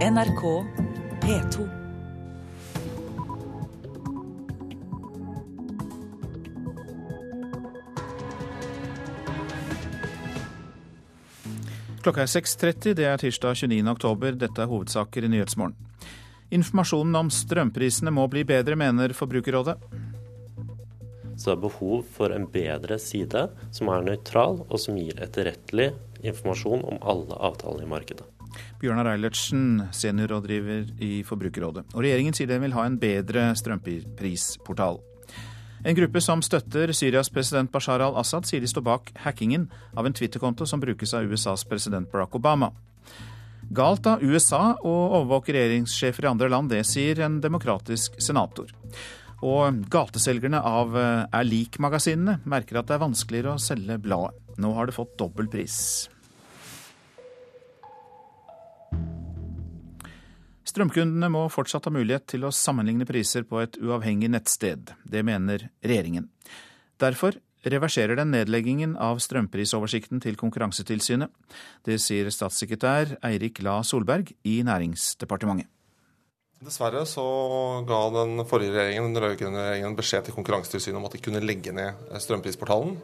NRK P2. Klokka er 6.30, det er tirsdag 29. oktober. Dette er hovedsaker i Nyhetsmorgen. Informasjonen om strømprisene må bli bedre, mener Forbrukerrådet. Så det er behov for en bedre side som er nøytral, og som gir etterrettelig informasjon om alle avtalene i markedet. Bjørnar Eilertsen, seniorrådgiver i Forbrukerrådet. Og regjeringen sier den vil ha en bedre strømprisportal. En gruppe som støtter Syrias president Bashar al-Assad, sier de står bak hackingen av en Twitter-konto som brukes av USAs president Barack Obama. Galt av USA å overvåke regjeringssjefer i andre land, det sier en demokratisk senator. Og gateselgerne av eh, Er lik-magasinene merker at det er vanskeligere å selge bladet. Nå har det fått dobbel pris. Strømkundene må fortsatt ha mulighet til å sammenligne priser på et uavhengig nettsted. Det mener regjeringen. Derfor reverserer den nedleggingen av strømprisoversikten til Konkurransetilsynet. Det sier statssekretær Eirik La Solberg i Næringsdepartementet. Dessverre så ga den forrige regjeringen, den regjeringen beskjed til Konkurransetilsynet om at de kunne legge ned strømprisportalen.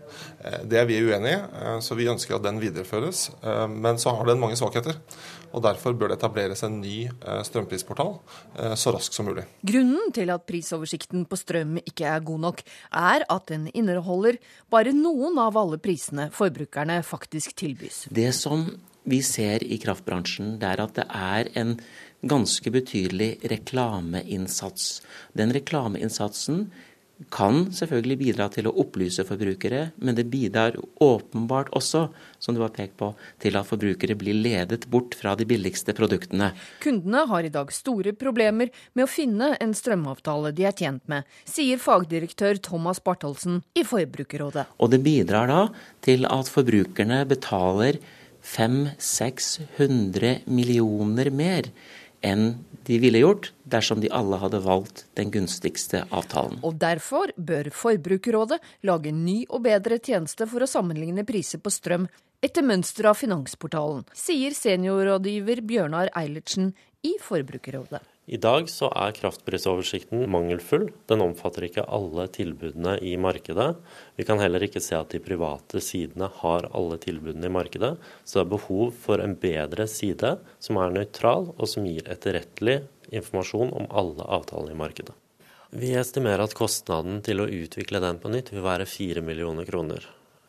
Eh, det er vi uenig i, eh, så vi ønsker at den videreføres. Eh, men så har den mange svakheter. Og Derfor bør det etableres en ny strømprisportal så raskt som mulig. Grunnen til at prisoversikten på strøm ikke er god nok, er at den inneholder bare noen av alle prisene forbrukerne faktisk tilbys. Det som vi ser i kraftbransjen, det er at det er en ganske betydelig reklameinnsats. Den reklameinnsatsen kan selvfølgelig bidra til å opplyse forbrukere, men det bidrar åpenbart også, som du har pekt på, til at forbrukere blir ledet bort fra de billigste produktene. Kundene har i dag store problemer med å finne en strømavtale de er tjent med, sier fagdirektør Thomas Bartholsen i Forbrukerrådet. Og det bidrar da til at forbrukerne betaler 500-600 millioner mer enn de ville gjort dersom de alle hadde valgt den gunstigste avtalen. Og Derfor bør Forbrukerrådet lage ny og bedre tjeneste for å sammenligne priser på strøm etter mønster av Finansportalen, sier seniorrådgiver Bjørnar Eilertsen i Forbrukerrådet. I dag så er kraftprisoversikten mangelfull. Den omfatter ikke alle tilbudene i markedet. Vi kan heller ikke se at de private sidene har alle tilbudene i markedet. Så det er behov for en bedre side som er nøytral, og som gir etterrettelig informasjon om alle avtalene i markedet. Vi estimerer at kostnaden til å utvikle den på nytt vil være 4 millioner kroner.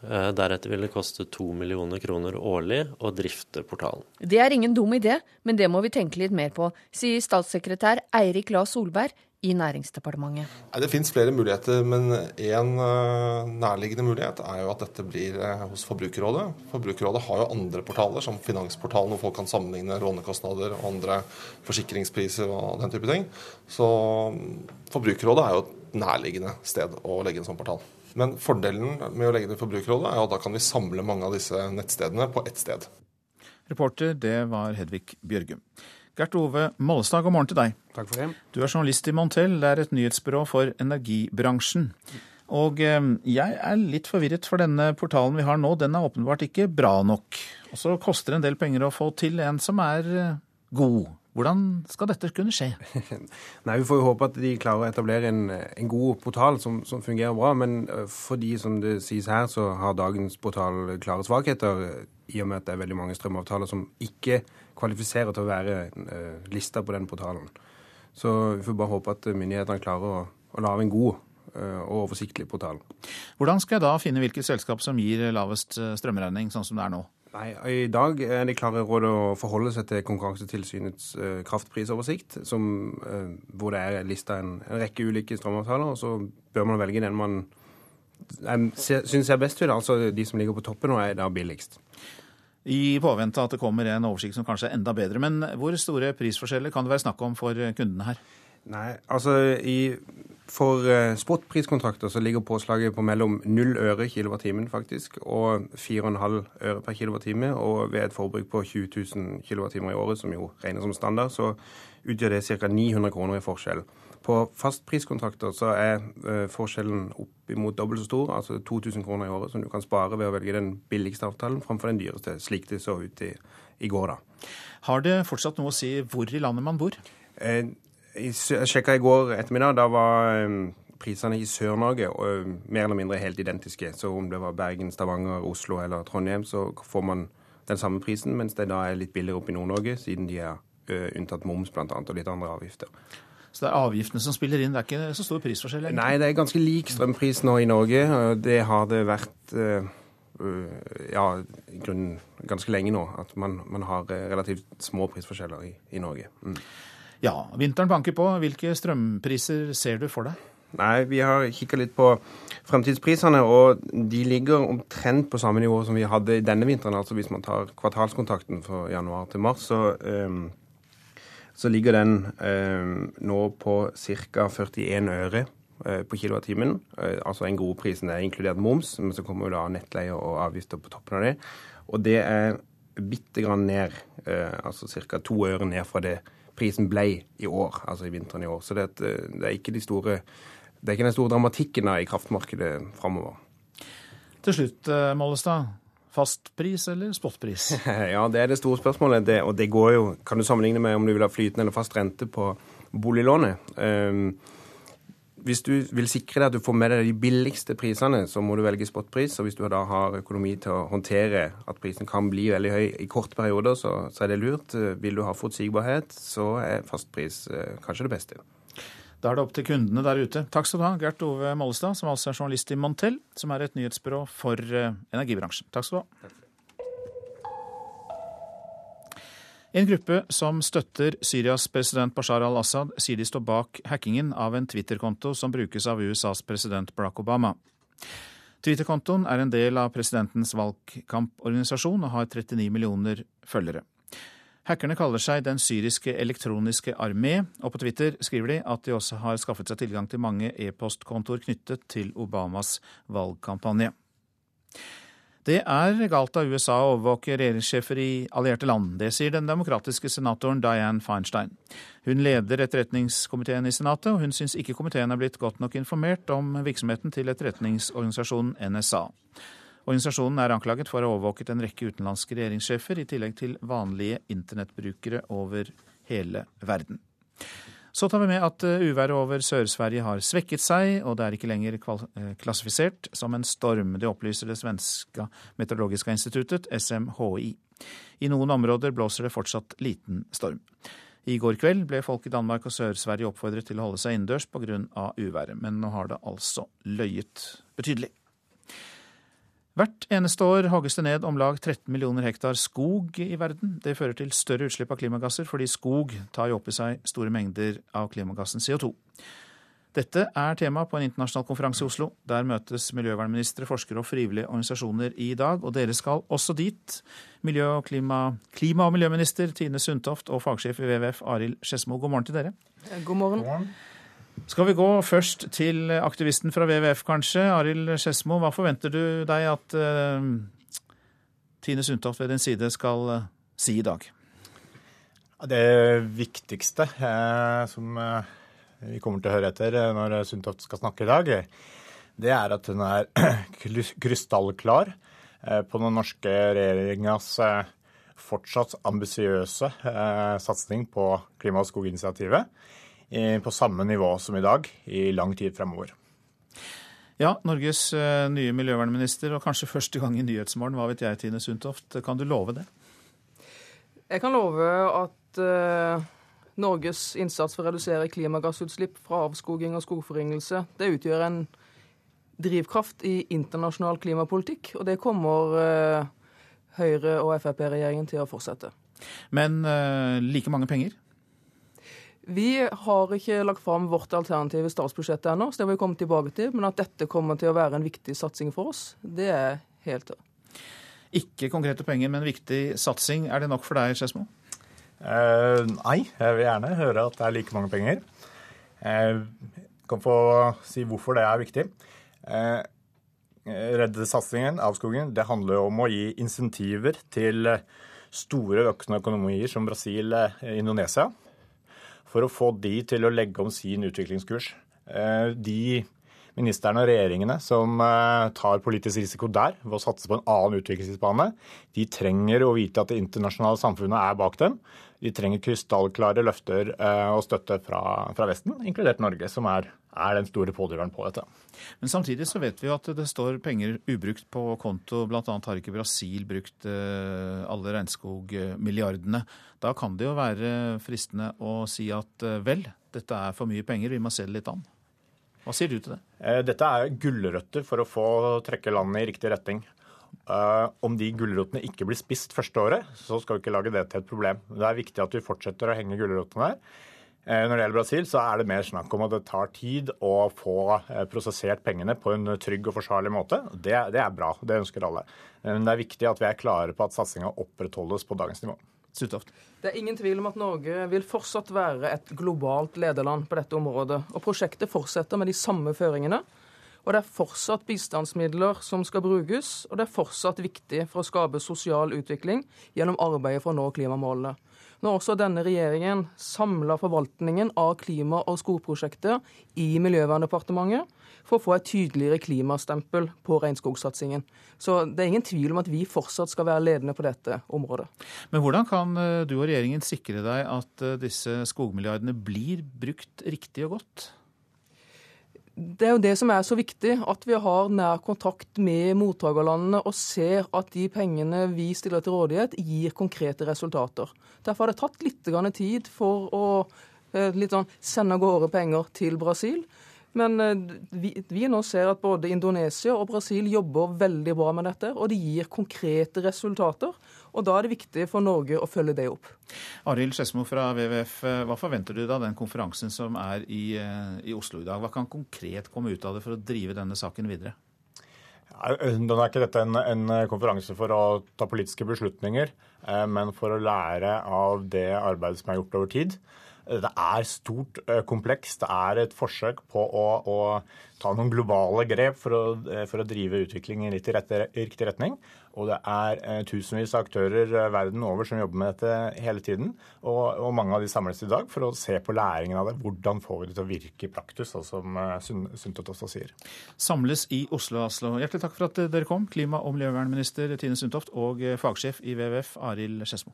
Eh, deretter vil det koste to millioner kroner årlig å drifte portalen. Det er ingen dum idé, men det må vi tenke litt mer på, sier statssekretær Eirik La Solberg i Næringsdepartementet. Det finnes flere muligheter, men en eh, nærliggende mulighet er jo at dette blir eh, hos Forbrukerrådet. Forbrukerrådet har jo andre portaler, som Finansportalen, hvor folk kan sammenligne lånekostnader og andre forsikringspriser og den type ting. Så mm, Forbrukerrådet er jo et nærliggende sted å legge en sånn portal. Men fordelen med å legge det i Forbrukerrådet er at da kan vi samle mange av disse nettstedene på ett sted. Reporter, det var Hedvig Bjørgum. Gert Ove Mollestad, god morgen til deg. Takk for det. Du er journalist i Montel, det er et nyhetsbyrå for energibransjen. Og eh, jeg er litt forvirret, for denne portalen vi har nå, den er åpenbart ikke bra nok. Og så koster det en del penger å få til en som er eh, god. Hvordan skal dette kunne skje? Nei, Vi får jo håpe at de klarer å etablere en, en god portal som, som, fungerer bra. Men fordi, som det sies her, så har dagens portal klare svakheter. I og med at det er veldig mange strømavtaler som ikke kvalifiserer til å være uh, lista på den portalen. Så vi får bare håpe at myndighetene klarer å, å lage en god og oversiktlig portal. Hvordan skal jeg da finne hvilket selskap som gir lavest strømregning, sånn som det er nå? Nei, I dag er det klare råd å forholde seg til Konkurransetilsynets uh, kraftprisoversikt, som, uh, hvor det er lista en, en, rekke ulike strømavtaler. og Så bør man velge den man syns er best ut. Altså de som ligger på toppen og er da billigst. I påvente at det kommer en oversikt som kanskje er enda bedre. Men hvor store prisforskjeller kan det være snakk om for kundene her? Nei, altså i For uh, spotpriskontrakter så ligger påslaget på mellom 0 øre kilowattimen faktisk, og 4,5 øre per kilowattime. Og ved et forbruk på 20 000 kilowattimer i året, som jo regnes som standard, så utgjør det ca. 900 kroner i forskjell. På fastpriskontrakter så er uh, forskjellen oppimot dobbelt så stor, altså 2000 kroner i året, som du kan spare ved å velge den billigste avtalen framfor den dyreste, slik det så ut i, i går. da. Har det fortsatt noe å si hvor i landet man bor? Jeg sjekka i går ettermiddag. Da var um, prisene i Sør-Norge uh, mer eller mindre helt identiske. Så om det var Bergen, Stavanger, Oslo eller Trondheim, så får man den samme prisen, mens det da er litt billigere oppe i Nord-Norge, siden de er unntatt moms bl.a. og litt andre avgifter. Så det er avgiftene som spiller inn, det er ikke så stor prisforskjell? Egentlig. Nei, det er ganske lik strømpris nå i Norge. Det har det vært ja, i grunnen ganske lenge nå. At man, man har relativt små prisforskjeller i, i Norge. Mm. Ja, vinteren banker på. Hvilke strømpriser ser du for deg? Nei, Vi har kikka litt på fremtidsprisene, og de ligger omtrent på samme nivå som vi hadde denne vinteren. Altså hvis man tar kvartalskontakten fra januar til mars, så, um, så ligger den um, nå på ca. 41 øre uh, på kilowattimen. Uh, altså en Det er inkludert moms, men så kommer jo da nettleie og avgifter på toppen av det. Og det er bitte grann ned, uh, altså ca. to øre ned fra det prisen ble i år, altså i vinteren i år. Så det, det er ikke de store det er ikke den store dramatikken i kraftmarkedet framover. Til slutt, eh, Mollestad. Fastpris eller spotpris? ja, det er det store spørsmålet. Det, og det går jo Kan du sammenligne med om du vil ha flytende eller fast rente på boliglånet? Um, hvis du vil sikre deg at du får med deg de billigste prisene, så må du velge spotpris. Og hvis du da har økonomi til å håndtere at prisen kan bli veldig høy i korte perioder, så, så er det lurt. Vil du ha forutsigbarhet, så er fastpris eh, kanskje det beste. Da er det opp til kundene der ute. Takk skal du ha, Gert Ove Mollestad, som altså er journalist i Montel, som er et nyhetsbyrå for eh, energibransjen. Takk skal du ha. En gruppe som støtter Syrias president Bashar al-Assad, sier de står bak hackingen av en Twitter-konto som brukes av USAs president Barack Obama. Twitter-kontoen er en del av presidentens valgkamporganisasjon og har 39 millioner følgere. Hackerne kaller seg Den syriske elektroniske armé, og på Twitter skriver de at de også har skaffet seg tilgang til mange e-postkontoer knyttet til Obamas valgkampanje. Det er galt av USA å overvåke regjeringssjefer i allierte land. Det sier den demokratiske senatoren Dianne Feinstein. Hun leder etterretningskomiteen i Senatet, og hun syns ikke komiteen er blitt godt nok informert om virksomheten til etterretningsorganisasjonen NSA. Organisasjonen er anklaget for å ha overvåket en rekke utenlandske regjeringssjefer, i tillegg til vanlige internettbrukere over hele verden. Så tar vi med at eh, uværet over Sør-Sverige har svekket seg, og det er ikke lenger eh, klassifisert som en storm. Det opplyser det svenske meteorologiske instituttet, SMHI. I noen områder blåser det fortsatt liten storm. I går kveld ble folk i Danmark og Sør-Sverige oppfordret til å holde seg innendørs pga. uværet, men nå har det altså løyet betydelig. Hvert eneste år hogges det ned om lag 13 millioner hektar skog i verden. Det fører til større utslipp av klimagasser, fordi skog tar jo opp i seg store mengder av klimagassen CO2. Dette er tema på en internasjonal konferanse i Oslo. Der møtes miljøvernministre, forskere og frivillige organisasjoner i dag, og dere skal også dit. Miljø- og klima, klima- og miljøminister Tine Sundtoft og fagsjef i WWF Arild Skedsmo, god morgen til dere. God morgen. God morgen. Skal vi gå først til aktivisten fra WWF, kanskje. Arild Skedsmo, hva forventer du deg at uh, Tine Sundtoft ved din side skal uh, si i dag? Det viktigste eh, som vi kommer til å høre etter når Sundtoft skal snakke i dag, det er at hun er krystallklar på den norske regjeringas fortsatt ambisiøse satsing på klima- og skoginitiativet på samme nivå som i dag i lang tid fremover. Ja, Norges eh, nye miljøvernminister, og kanskje første gang i Nyhetsmorgen. Hva vet jeg, Tine Sundtoft. Kan du love det? Jeg kan love at uh, Norges innsats for å redusere klimagassutslipp fra avskoging og skogforringelse, det utgjør en drivkraft i internasjonal klimapolitikk. Og det kommer uh, Høyre- og Frp-regjeringen til å fortsette. Men uh, like mange penger? Vi har ikke lagt fram vårt alternative statsbudsjett ennå, så det må vi komme tilbake til. Men at dette kommer til å være en viktig satsing for oss, det er helt Ikke konkrete penger, men viktig satsing. Er det nok for deg, Skedsmo? Eh, nei, jeg vil gjerne høre at det er like mange penger. Eh, kan få si hvorfor det er viktig. Eh, Redde-satsingen, avskogingen, det handler om å gi insentiver til store økende økonomier som Brasil og eh, Indonesia, for å få de til å legge om sin utviklingskurs. Eh, de ministerne og regjeringene som eh, tar politisk risiko der ved å satse på en annen utviklingsbane, de trenger å vite at det internasjonale samfunnet er bak dem. De trenger krystallklare løfter og støtte fra, fra Vesten, inkludert Norge, som er er den store pådriveren på dette. Men samtidig så vet vi jo at det står penger ubrukt på konto. Annet har ikke Brasil brukt eh, alle regnskogmilliardene. Da kan det jo være fristende å si at eh, vel, dette er for mye penger, vi må se det litt an. Hva sier du til det? Eh, dette er gulrøtter for å få trekke landet i riktig retning. om de gulrotene ikke blir spist første året, så skal vi ikke lage det til et problem. Det er viktig at vi fortsetter å henge gulrotene der. Eh, når det gjelder Brasil, så er det mer snakk om at det tar tid å få eh, prosessert pengene på en trygg og forsvarlig måte. Det, det er bra, det ønsker alle. Men det er viktig at vi er klare på at satsinga opprettholdes på dagens nivå. Suttoft. Det er ingen tvil om at Norge vil fortsatt være et globalt lederland på dette området. Og prosjektet fortsetter med de samme føringene. Og det er fortsatt bistandsmidler som skal brukes, og det er fortsatt viktig for å skape sosial utvikling gjennom arbeidet for å nå klimamålene. Nå har også denne regjeringen samla forvaltningen av klima- og skogprosjekter i Miljøverndepartementet for å få et tydeligere klimastempel på regnskogsatsingen. Så det er ingen tvil om at vi fortsatt skal være ledende på dette området. Men hvordan kan eh, du og regjeringen sikre deg at eh, disse skogmilliardene blir brukt riktig og godt? Det er jo det som er så viktig, at vi har nær kontakt med mottakerlandene og ser at de pengene vi stiller til rådighet, gir konkrete resultater. Derfor har det tatt litt tid for å litt sånn, sende av gårde penger til Brasil. Men eh, vi, vi, nå ser at både Indonesia og Brasil jobber veldig bra med dette, og de gir konkrete resultater. Og Da er det viktig for Norge å følge det opp. Arild Skedsmo fra WWF, eh, hva forventer du da den konferansen som er i, eh, i, Oslo i dag? Hva kan konkret komme ut av det for å drive denne saken videre? Den nå er ikke dette en, en, konferanse for å ta politiske beslutninger, men for å lære av det arbeidet som er gjort over tid. Det er stort kompleks. Det er et forsøk på å, å ta noen globale grep for å, for å drive utviklingen litt i, riktig retning. Og det er eh, tusenvis av aktører eh, verden over som jobber med dette hele tiden. Og, og, mange av de samles i dag for å se på læringen av det. Hvordan får vi det til å virke i praktus, sånn som eh, Sundtoft også sier. Samles i Oslo, Aslo. Hjertelig takk for at dere kom, klima- og miljøvernminister Tine Sundtoft og fagsjef i WWF Arild Skedsmo.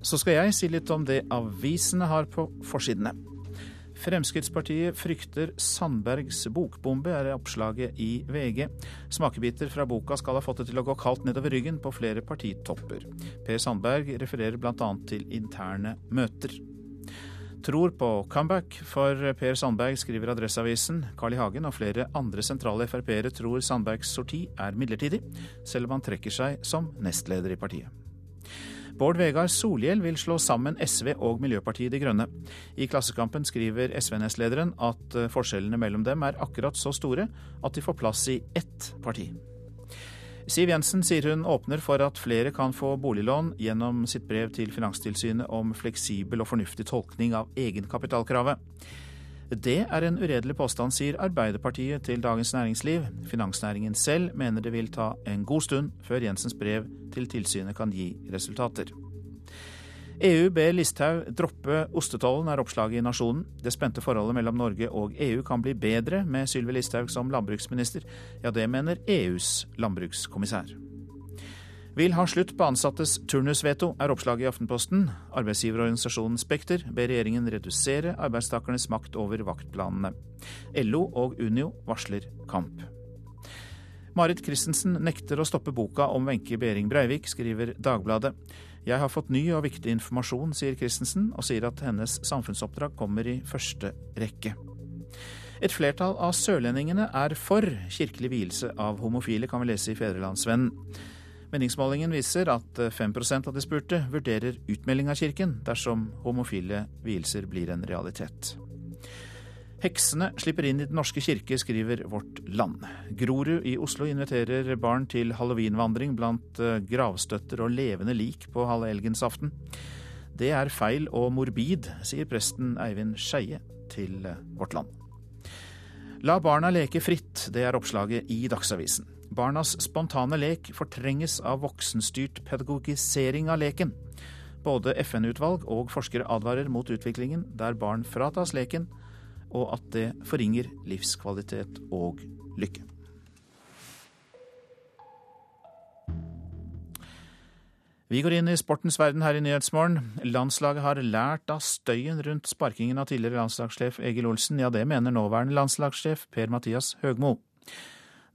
Så skal jeg si litt om det avisene har på forsidene. Fremskrittspartiet frykter Sandbergs bokbombe, er oppslaget i VG. Smakebiter fra boka skal ha fått det til å gå kaldt nedover ryggen på flere partitopper. Per Sandberg refererer bl.a. til interne møter. Tror på comeback for Per Sandberg, skriver Adresseavisen. Carl I. Hagen og flere andre sentrale Frp-ere tror Sandbergs sorti er midlertidig, selv om han trekker seg som nestleder i partiet. Bård Vegar Solhjell vil slå sammen SV og Miljøpartiet De Grønne. I Klassekampen skriver SV-nestlederen at eh, forskjellene mellom dem er akkurat så store at de får plass i ett parti. Siv Jensen sier hun åpner for at flere kan få boliglån gjennom sitt brev til Finanstilsynet om fleksibel og fornuftig tolkning av egenkapitalkravet. Det er en uredelig påstand, sier Arbeiderpartiet til Dagens Næringsliv. Finansnæringen selv mener det vil ta en god stund før Jensens brev til tilsynet kan gi resultater. EU ber Listhaug droppe ostetollen, er oppslaget i Nasjonen. Det spente forholdet mellom Norge og EU kan bli bedre med Sylvi Listhaug som landbruksminister. Ja, det mener EUs landbrukskommissær vil ha slutt på ansattes turnusveto, er oppslaget i Aftenposten. Arbeidsgiverorganisasjonen Spekter ber regjeringen redusere arbeidstakernes makt over vaktplanene. LO og Unio varsler kamp. Marit Christensen nekter å stoppe boka om Wenche Behring Breivik, skriver Dagbladet. Jeg har fått ny og viktig informasjon, sier Christensen, og sier at hennes samfunnsoppdrag kommer i første rekke. Et flertall av sørlendingene er for kirkelig vielse av homofile, kan vi lese i Fedrelandsvennen. Meningsmålingen viser at 5% av de spurte vurderer utmelding av kirken dersom homofile vielser blir en realitet. Heksene slipper inn i Den norske kirke, skriver Vårt Land. Grorud i Oslo inviterer barn til halloweenvandring blant eh, gravstøtter og levende lik på halvehelgensaften. Det er feil og morbid, sier presten Eivind Skeie til Vårt Land. La barna leke fritt, det er oppslaget i Dagsavisen. Barnas spontane lek fortrenges av voksenstyrt pedagogisering av leken. Både FN-utvalg og forskere advarer mot utviklingen der barn fratas leken, og at det forringer livskvalitet og lykke. Vi går inn i sportens verden her i Nyhetsmorgen. Landslaget har lært av støyen rundt sparkingen av tidligere landslagssjef Egil Olsen. Ja, det mener nåværende landslagssjef Per-Mathias Høgmo.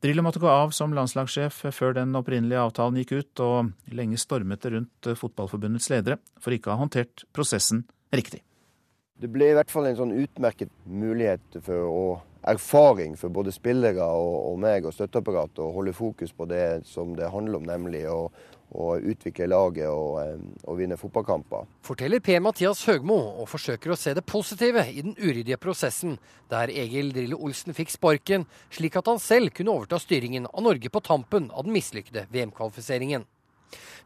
Drillo måtte gå av som landslagssjef før den opprinnelige avtalen gikk ut, og lenge stormet det rundt Fotballforbundets ledere for ikke å ha håndtert prosessen riktig. Det ble i hvert fall en sånn utmerket mulighet for og erfaring for både spillere og, og meg og støtteapparatet å holde fokus på det som det handler om, nemlig å, å utvikle laget og, eh, og, vinne fotballkamper. Forteller Per-Mathias Høgmo, og forsøker å se det positive i den uryddige prosessen, der Egil Drillo Olsen fikk sparken, slik at han selv kunne overta styringen av Norge på tampen av den mislykkede VM-kvalifiseringen.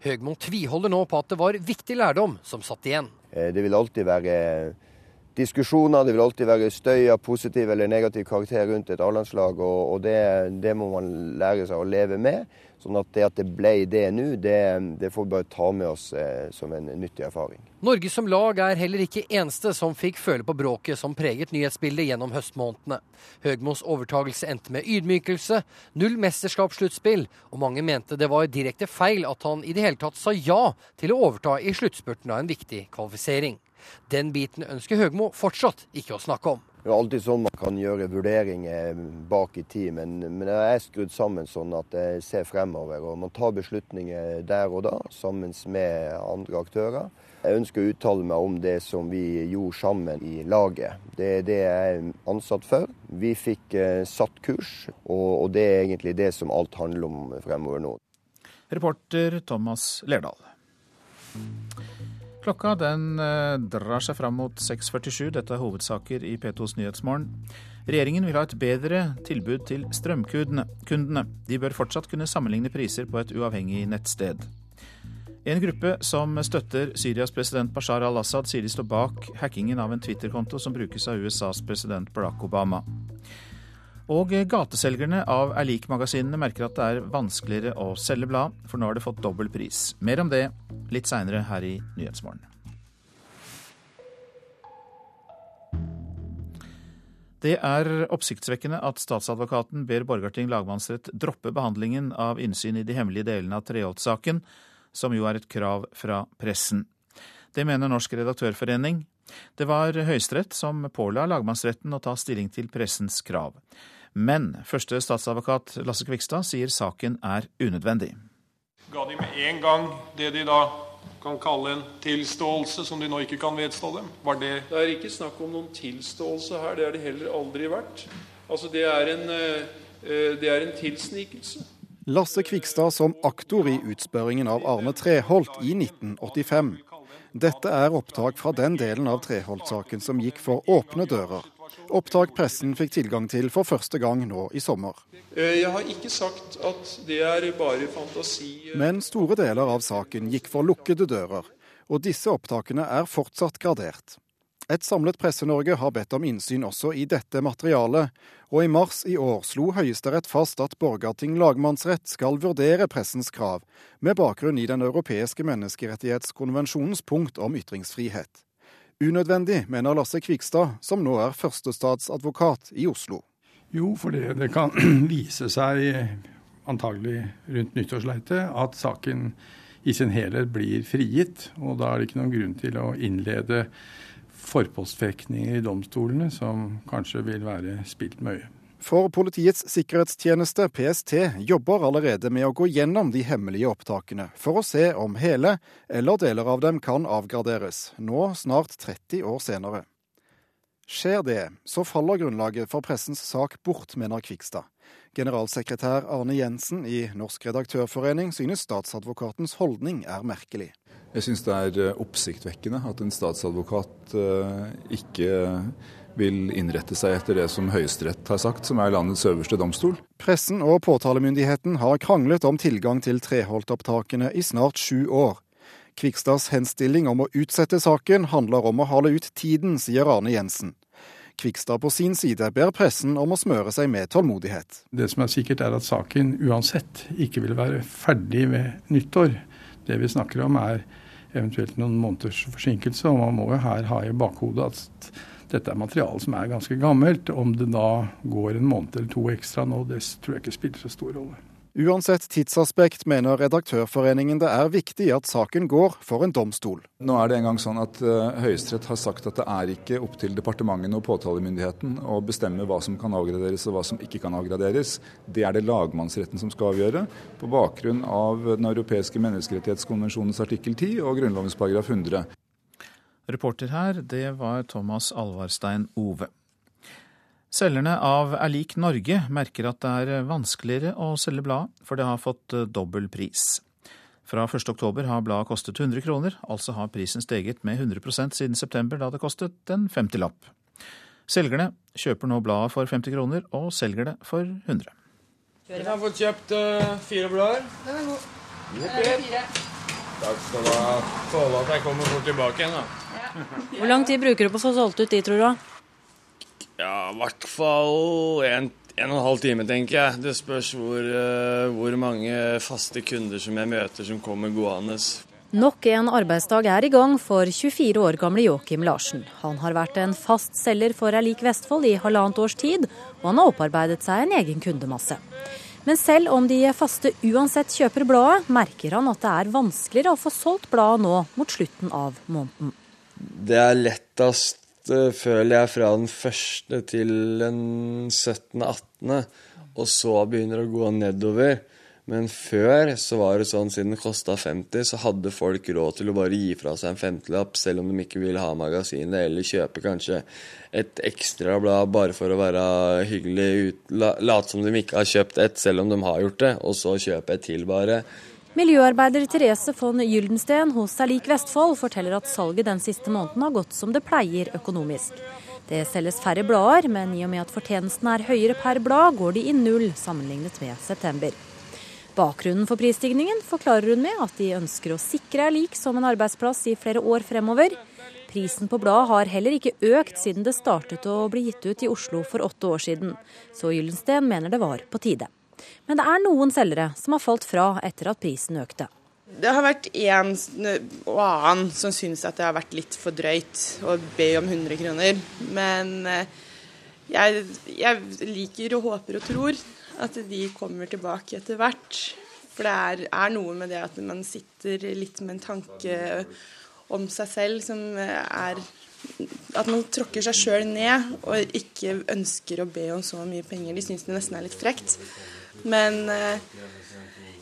Høgmo tviholder nå på at det var viktig lærdom som satt igjen. Eh, det vil alltid være diskusjoner, det vil alltid være støy av positiv eller negativ karakter rundt et A-landslag, og, og det, det, må man lære seg å leve med. Sånn at det at det ble det nå, det, det får vi bare ta med oss eh, som en nyttig erfaring. Norge som lag er heller ikke eneste som fikk føle på bråket som preget nyhetsbildet gjennom høstmånedene. Høgmos overtagelse endte med ydmykelse, null mesterskapssluttspill, og mange mente det var direkte feil at han i det hele tatt sa ja til å overta i sluttspurten av en viktig kvalifisering. Den biten ønsker Høgmo fortsatt ikke å snakke om. Det er alltid sånn man kan gjøre vurderinger bak i tid, men, men jeg er skrudd sammen sånn at jeg ser fremover. Og man tar beslutninger der og da, sammen med andre aktører. Jeg ønsker å uttale meg om det som vi gjorde sammen i laget. Det er det jeg er ansatt for. Vi fikk eh, satt kurs, og, og det er egentlig det som alt handler om fremover nå. Reporter Thomas Lerdal. Klokka den eh, drar seg fram mot 6.47. Dette er hovedsaker i P2s Nyhetsmorgen. Regjeringen vil ha et bedre tilbud til strømkundene. De bør fortsatt kunne sammenligne priser på et uavhengig nettsted. En gruppe som støtter Syrias president Bashar al-Assad, sier de står bak hackingen av en Twitter-konto som brukes av USAs president Barack Obama. Og gateselgerne av er lik-magasinene merker at det er vanskeligere å selge blad, for nå har det fått dobbel pris. Mer om det litt seinere her i Nyhetsmorgen. Det er oppsiktsvekkende at statsadvokaten ber Borgarting lagmannsrett droppe behandlingen av innsyn i de hemmelige delene av Treholt-saken, som jo er et krav fra pressen. Det mener Norsk redaktørforening. Det var Høyesterett som påla lagmannsretten å ta stilling til pressens krav. Men første statsadvokat Lasse Kvikstad sier saken er unødvendig. Ga de med en gang det de da kan kalle en tilståelse, som de nå ikke kan vedstå dem? Var det Det er ikke snakk om noen tilståelse her. Det har det heller aldri vært. Altså, det er en, eh, det er en tilsnikelse. Lasse Kvikstad som aktor i utspørringen av Arne Treholt i 1985. Dette er opptak fra den delen av Treholt-saken som gikk for åpne dører. Opptak pressen fikk tilgang til for første gang nå i sommer. Eh, jeg har ikke sagt at det er bare fantasi. Men store deler av saken gikk for lukkede dører, og disse opptakene er fortsatt gradert. Et samlet Presse-Norge har bedt om innsyn også i dette materialet, og i mars i år slo Høyesterett fast at Borgarting lagmannsrett skal vurdere pressens krav, med bakgrunn i Den europeiske menneskerettighetskonvensjonens punkt om ytringsfrihet. Unødvendig, mener Lasse Kvikstad, som nå er førstestatsadvokat i Oslo. Jo, for det, kan vise seg, antagelig rundt nyttårsleitet, at saken i sin helhet blir frigitt. Og da er det ikke noen grunn til å innlede forpostfekninger i domstolene, som kanskje vil være spilt med øye. For Politiets sikkerhetstjeneste, PST, jobber allerede med å gå gjennom de hemmelige opptakene, for å se om hele eller deler av dem kan avgraderes, nå snart 30 år senere. Skjer det, så faller grunnlaget for pressens sak bort, mener Kvikstad. Generalsekretær Arne Jensen i Norsk redaktørforening synes statsadvokatens holdning er merkelig. Jeg synes det er oppsiktvekkende at en statsadvokat eh, ikke vil innrette seg etter det som Høyesterett har sagt, som er landets øverste domstol. Pressen og påtalemyndigheten har kranglet om tilgang til Treholt-opptakene i snart sju år. Kvikstads henstilling om å utsette saken handler om å hale ut tiden, sier Arne Jensen. Kvikstad på sin side ber pressen om å smøre seg med tålmodighet. Det som er sikkert er at saken uansett ikke vil være ferdig ved nyttår. Det vi snakker om er eventuelt noen måneders forsinkelse, og man må jo her ha i bakhodet at dette er materiale som er ganske gammelt. Om det da går en måned eller to ekstra nå, det tror jeg ikke spiller så stor rolle. Uansett tidsaspekt mener Redaktørforeningen det er viktig at saken går for en domstol. Nå er det en gang sånn at uh, Høyesterett har sagt at det er ikke opp til departementene og påtalemyndigheten å bestemme hva som kan avgraderes og hva som ikke kan avgraderes. Det er det lagmannsretten som skal avgjøre, på bakgrunn av Den europeiske menneskerettighetskonvensjonens artikkel 10 og Grunnlovens paragraf 100. Reporter her, det var Thomas Alvarstein Ove. Selgerne av Er lik Norge merker at det er vanskeligere å selge bladet, for det har fått eh, dobbel pris. Fra 1.10 har bladet kostet 100 kroner, altså har prisen steget med 100% siden september, da det kostet en 50-lapp. Selgerne kjøper nå bladet for 50 kroner, og selger det for 100. Dere har fått kjøpt uh, fire blader. Den er god. Takk skal du ha. Tåle at jeg kommer fort tilbake igjen, da. Hvor lang tid bruker du på å få solgt ut de, tror du? Ja, i hvert fall en, en og en halv time, tenker jeg. Det spørs hvor, uh, hvor mange faste kunder som jeg møter som kommer gående. Nok en arbeidsdag er i gang for 24 år gamle Joakim Larsen. Han har vært en fast selger for Erlik Vestfold i halvannet års tid, og han har opparbeidet seg en egen kundemasse. Men selv om de faste uansett kjøper bladet, merker han at det er vanskeligere å få solgt bladet nå mot slutten av måneden. Det er lettest føler jeg, fra den første til den 17.-18., og så begynner det å gå nedover. Men før så var det sånn, siden det kosta 50, så hadde folk råd til å bare gi fra seg en femtelapp, selv om de ikke ville ha magasinet, eller kjøpe kanskje et ekstra blad bare for å være hyggelig, late som de ikke har kjøpt et, selv om de har gjort det, og så kjøpe et til, bare. Miljøarbeider Therese von Gyldensten hos Erlik Vestfold forteller at salget den siste måneden har gått som det pleier økonomisk. Det selges færre blader, men i og med at fortjenesten er høyere per blad, går de i null sammenlignet med september. Bakgrunnen for prisstigningen forklarer hun med at de ønsker å sikre Erlik som en arbeidsplass i flere år fremover. Prisen på bladet har heller ikke økt siden det startet å bli gitt ut i Oslo for åtte år siden, så Gyldensten mener det var på tide. Men det er noen selgere som har falt fra etter at prisen økte. Det har vært en og annen som syns at det har vært litt for drøyt å be om 100 kroner. Men eh, jeg, jeg liker og håper og tror at de kommer tilbake etter hvert. For det er, er, noe med det at man sitter litt med en tanke om seg selv som er at man tråkker seg sjøl ned og ikke ønsker å be om så mye penger. De syns det nesten er litt frekt. Men eh,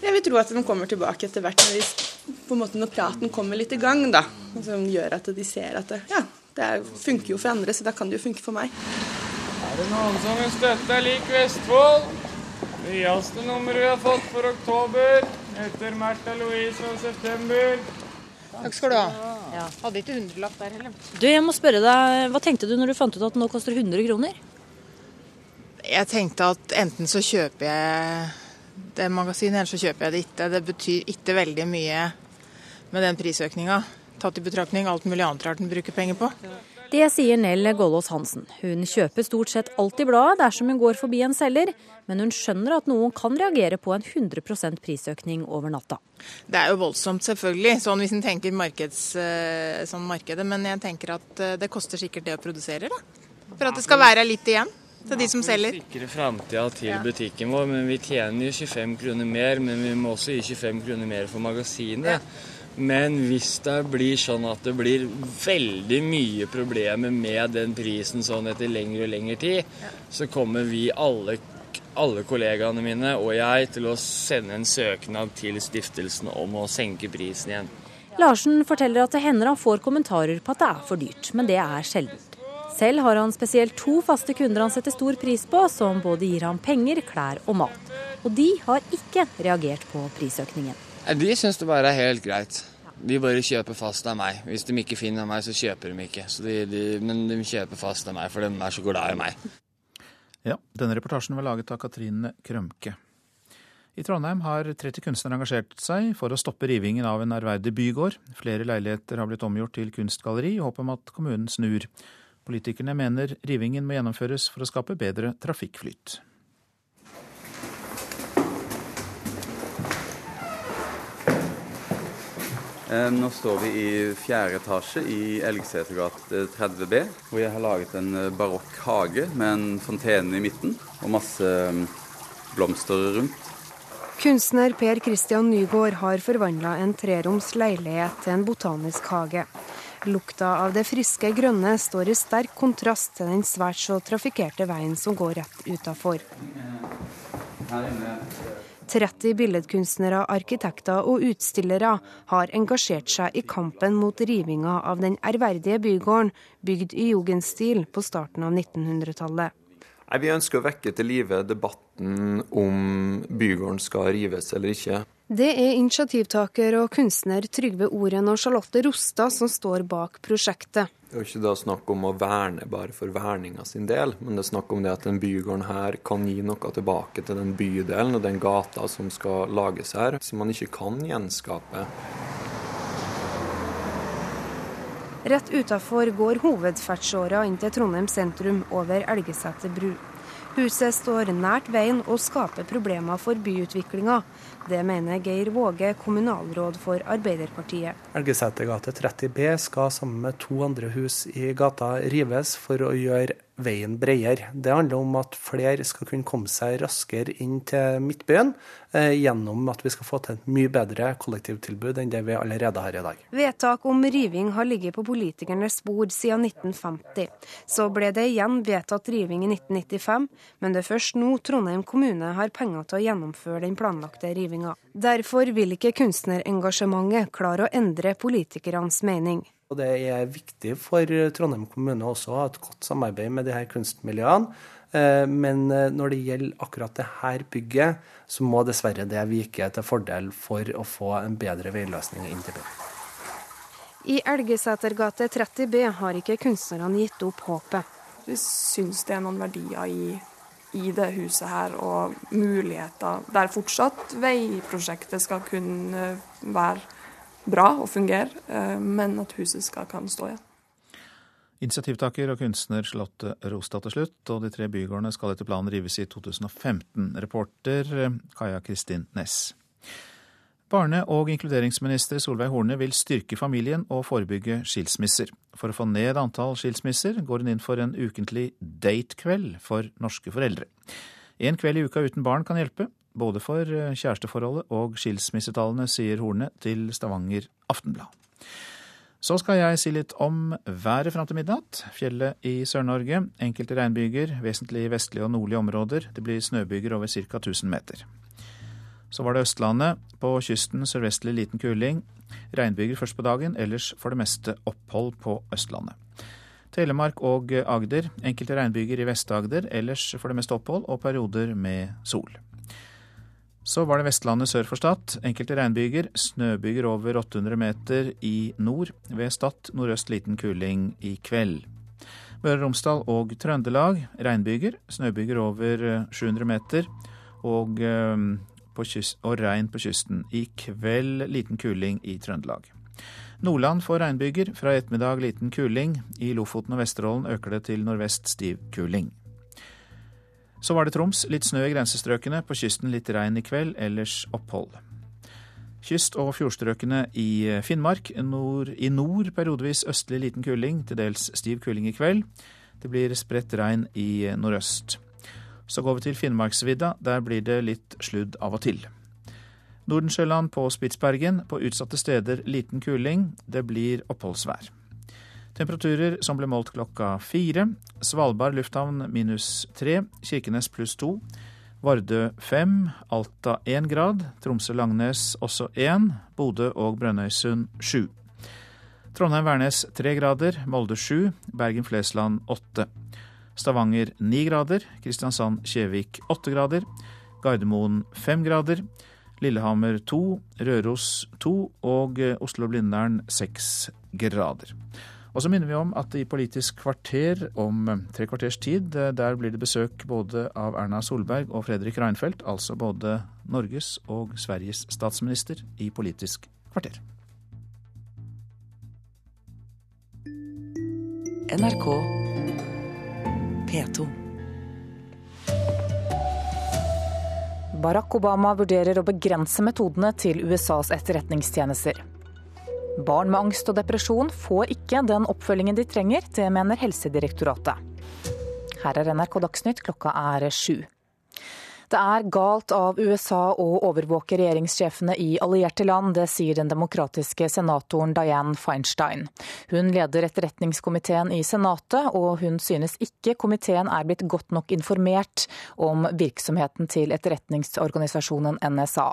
jeg vil tro at de kommer tilbake etter hvert når, de, på en måte når praten kommer litt i gang. da, Som gjør at de ser at det, ja, det funker jo for andre, så da kan det jo funke for meg. Er det noen som vil støtte lik Vestfold? Nyeste nummeret vi har fått for oktober, etter Märtha Louise og september. Takk skal du ha. Ja. Hadde ikke hundrelapp der heller. Du, jeg må spørre deg, Hva tenkte du når du fant ut at den nå koster 100 kroner? Jeg tenkte at enten så kjøper jeg det magasinet, eller så kjøper jeg det ikke. Det betyr ikke veldig mye med den prisøkninga, tatt i betraktning alt mulig annet rart en bruker penger på. Det sier Nell Gollås Hansen. Hun kjøper stort sett alltid bladet dersom hun går forbi en selger, men hun skjønner at noen kan reagere på en 100% prisøkning over natta. Det er jo voldsomt, selvfølgelig, sånn hvis en tenker markeds, eh, sånn markedet. Men jeg tenker at eh, det koster sikkert det å produsere, da. For at det skal være litt igjen til de som selger. Vi sikrer framtida til butikken vår, men vi tjener jo 25 kroner mer. Men vi må også gi 25 kroner mer for magasinet. Men hvis det blir sånn at det blir veldig mye problemer med den prisen sånn etter lengre og lengre tid, så kommer vi alle, alle kollegaene mine og jeg til å sende en søknad til stiftelsen om å senke prisen igjen. Larsen forteller at det hender han får kommentarer på at det er for dyrt, men det er sjelden. Selv har han spesielt to faste kunder han setter stor pris på, som både gir ham penger, klær og mat. Og de har ikke reagert på prisøkningen. De syns det bare er helt greit. De bare kjøper fast av meg. Hvis de ikke finner meg, så kjøper de ikke. De, de, men de kjøper fast av meg, for de er så glad i meg. Ja, denne reportasjen var laget av Katrine Krømke. I Trondheim har 30 kunstnere engasjert seg for å stoppe rivingen av en ærverdig bygård. Flere leiligheter har blitt omgjort til kunstgalleri i håp om at kommunen snur. Politikerne mener rivingen må gjennomføres for å skape bedre trafikkflyt. Nå står vi i fjerde etasje i Elgsetergate 30B, hvor jeg har laget en eh, barokk hage med en fontene i midten og masse mm, blomster rundt. Kunstner Per Christian Nygaard har forvandla en treroms leilighet til en botanisk hage. Lukta av det friske grønne står i sterk kontrast til den svært så trafikkerte veien som går rett utafor. 30 billedkunstnere, arkitekter og utstillere har engasjert seg i kampen mot rivinga av den ærverdige bygården, bygd i jugendstil på starten av 1900-tallet. Vi ønsker å vekke til live debatten om bygården skal rives eller ikke. Det er initiativtaker og kunstner Trygve Oren og Charlotte Rostad som står bak prosjektet. Det er jo ikke da snakk om å verne bare for verninga sin del, men det er snakk om det at den bygården her kan gi noe tilbake til den bydelen og den gata som skal lages her, som man ikke kan gjenskape. Rett utafor går hovedferdsåra inn til Trondheim sentrum over Elgeseter bru. Huset står nært veien og skaper problemer for byutviklinga. Det mener Geir Våge, kommunalråd for Arbeiderpartiet. Elgesetergate 30B skal sammen med to andre hus i gata rives for å gjøre veien bredere. Det handler om at flere skal kunne komme seg raskere inn til Midtbyen eh, gjennom at vi skal få til et mye bedre kollektivtilbud enn det vi allerede har i dag. Vedtak om riving har ligget på politikernes bord siden 1950. Så ble det igjen vedtatt riving i 1995, men det er først nå Trondheim kommune har penger til å gjennomføre den planlagte rivinga. Derfor vil ikke kunstnerengasjementet klare å endre politikernes mening. Og Det er viktig for Trondheim kommune også å ha et godt samarbeid med de her kunstmiljøene. Eh, men eh, når det gjelder akkurat det her bygget, så må dessverre det vike til fordel for å få en bedre veiløsning inn til byen. I Elgesetergate 30B har ikke kunstnerne gitt opp håpet. Vi syns det er noen verdier i, i det huset her, og muligheter der fortsatt veiprosjektet skal kunne være bra og fungere, eh, men at huset skal kan stå igjen. Initiativtaker og kunstner Charlotte Rostad til slutt, og de tre bygårdene skal etter planen rives i 2015. Reporter eh, Kaja Kristin Næss. Barne- og inkluderingsminister Solveig Horne vil styrke familien og forebygge skilsmisser. For å få ned antall skilsmisser går hun inn for en ukentlig datekveld for norske foreldre. En kveld i uka uten barn kan hjelpe, både for eh, kjæresteforholdet og skilsmissetallene, sier Horne til Stavanger Aftenblad. Så skal jeg si litt om været fram til midnatt. Fjellet i Sør-Norge. Enkelte regnbyger, vesentlig i vestlige og nordlige områder. Det blir snøbyger over ca. 1000 meter. Så var det Østlandet. På kysten sørvestlig liten kuling. Regnbyger først på dagen, ellers for det meste opphold på Østlandet. Telemark og Agder. Enkelte regnbyger i Vest-Agder, ellers for det meste opphold og perioder med sol. Så var det Vestlandet sør for Stad. Enkelte regnbyger. Snøbyger over 800 meter i nord. Ved Stad nordøst liten kuling i kveld. Møre og Romsdal og Trøndelag regnbyger. Snøbyger over 700 eh, meter. Og, eh, kyst, og regn på kysten. I kveld liten kuling i Trøndelag. Nordland får regnbyger. Fra ettermiddag liten kuling. I Lofoten og Vesterålen øker det til nordvest stiv kuling. Så var det Troms. Litt snø i grensestrøkene. På kysten litt regn i kveld, ellers opphold. Kyst- og fjordstrøkene i Finnmark. Nord, I nord periodevis østlig liten kuling, til dels stiv kuling i kveld. Det blir spredt regn i nordøst. Så går vi til Finnmarksvidda. Der blir det litt sludd av og til. Nordensjøland på Spitsbergen. På utsatte steder liten kuling. Det blir oppholdsvær. Temperaturer som ble målt klokka fire. Svalbard lufthavn minus tre. Kirkenes pluss to. Vardø fem. Alta én grad. Tromsø-Langnes også én. Bodø og Brønnøysund sju. Trondheim-Værnes tre grader. Molde sju. Bergen-Flesland åtte. Stavanger ni grader. Kristiansand-Kjevik åtte grader. Gardermoen fem grader. Lillehammer to. Røros to. Og Oslo-Blindern seks grader. Og så minner vi om at i Politisk kvarter om tre kvarters tid, der blir det besøk både av Erna Solberg og Fredrik Reinfeldt, altså både Norges og Sveriges statsminister, i Politisk kvarter. NRK P2. Barack Obama vurderer å begrense metodene til USAs etterretningstjenester. Barn med angst og depresjon får ikke den oppfølgingen de trenger, det mener Helsedirektoratet. Her er NRK Dagsnytt, klokka er sju. Det er galt av USA å overvåke regjeringssjefene i allierte land, det sier den demokratiske senatoren Dianne Feinstein. Hun leder etterretningskomiteen i Senatet, og hun synes ikke komiteen er blitt godt nok informert om virksomheten til etterretningsorganisasjonen NSA.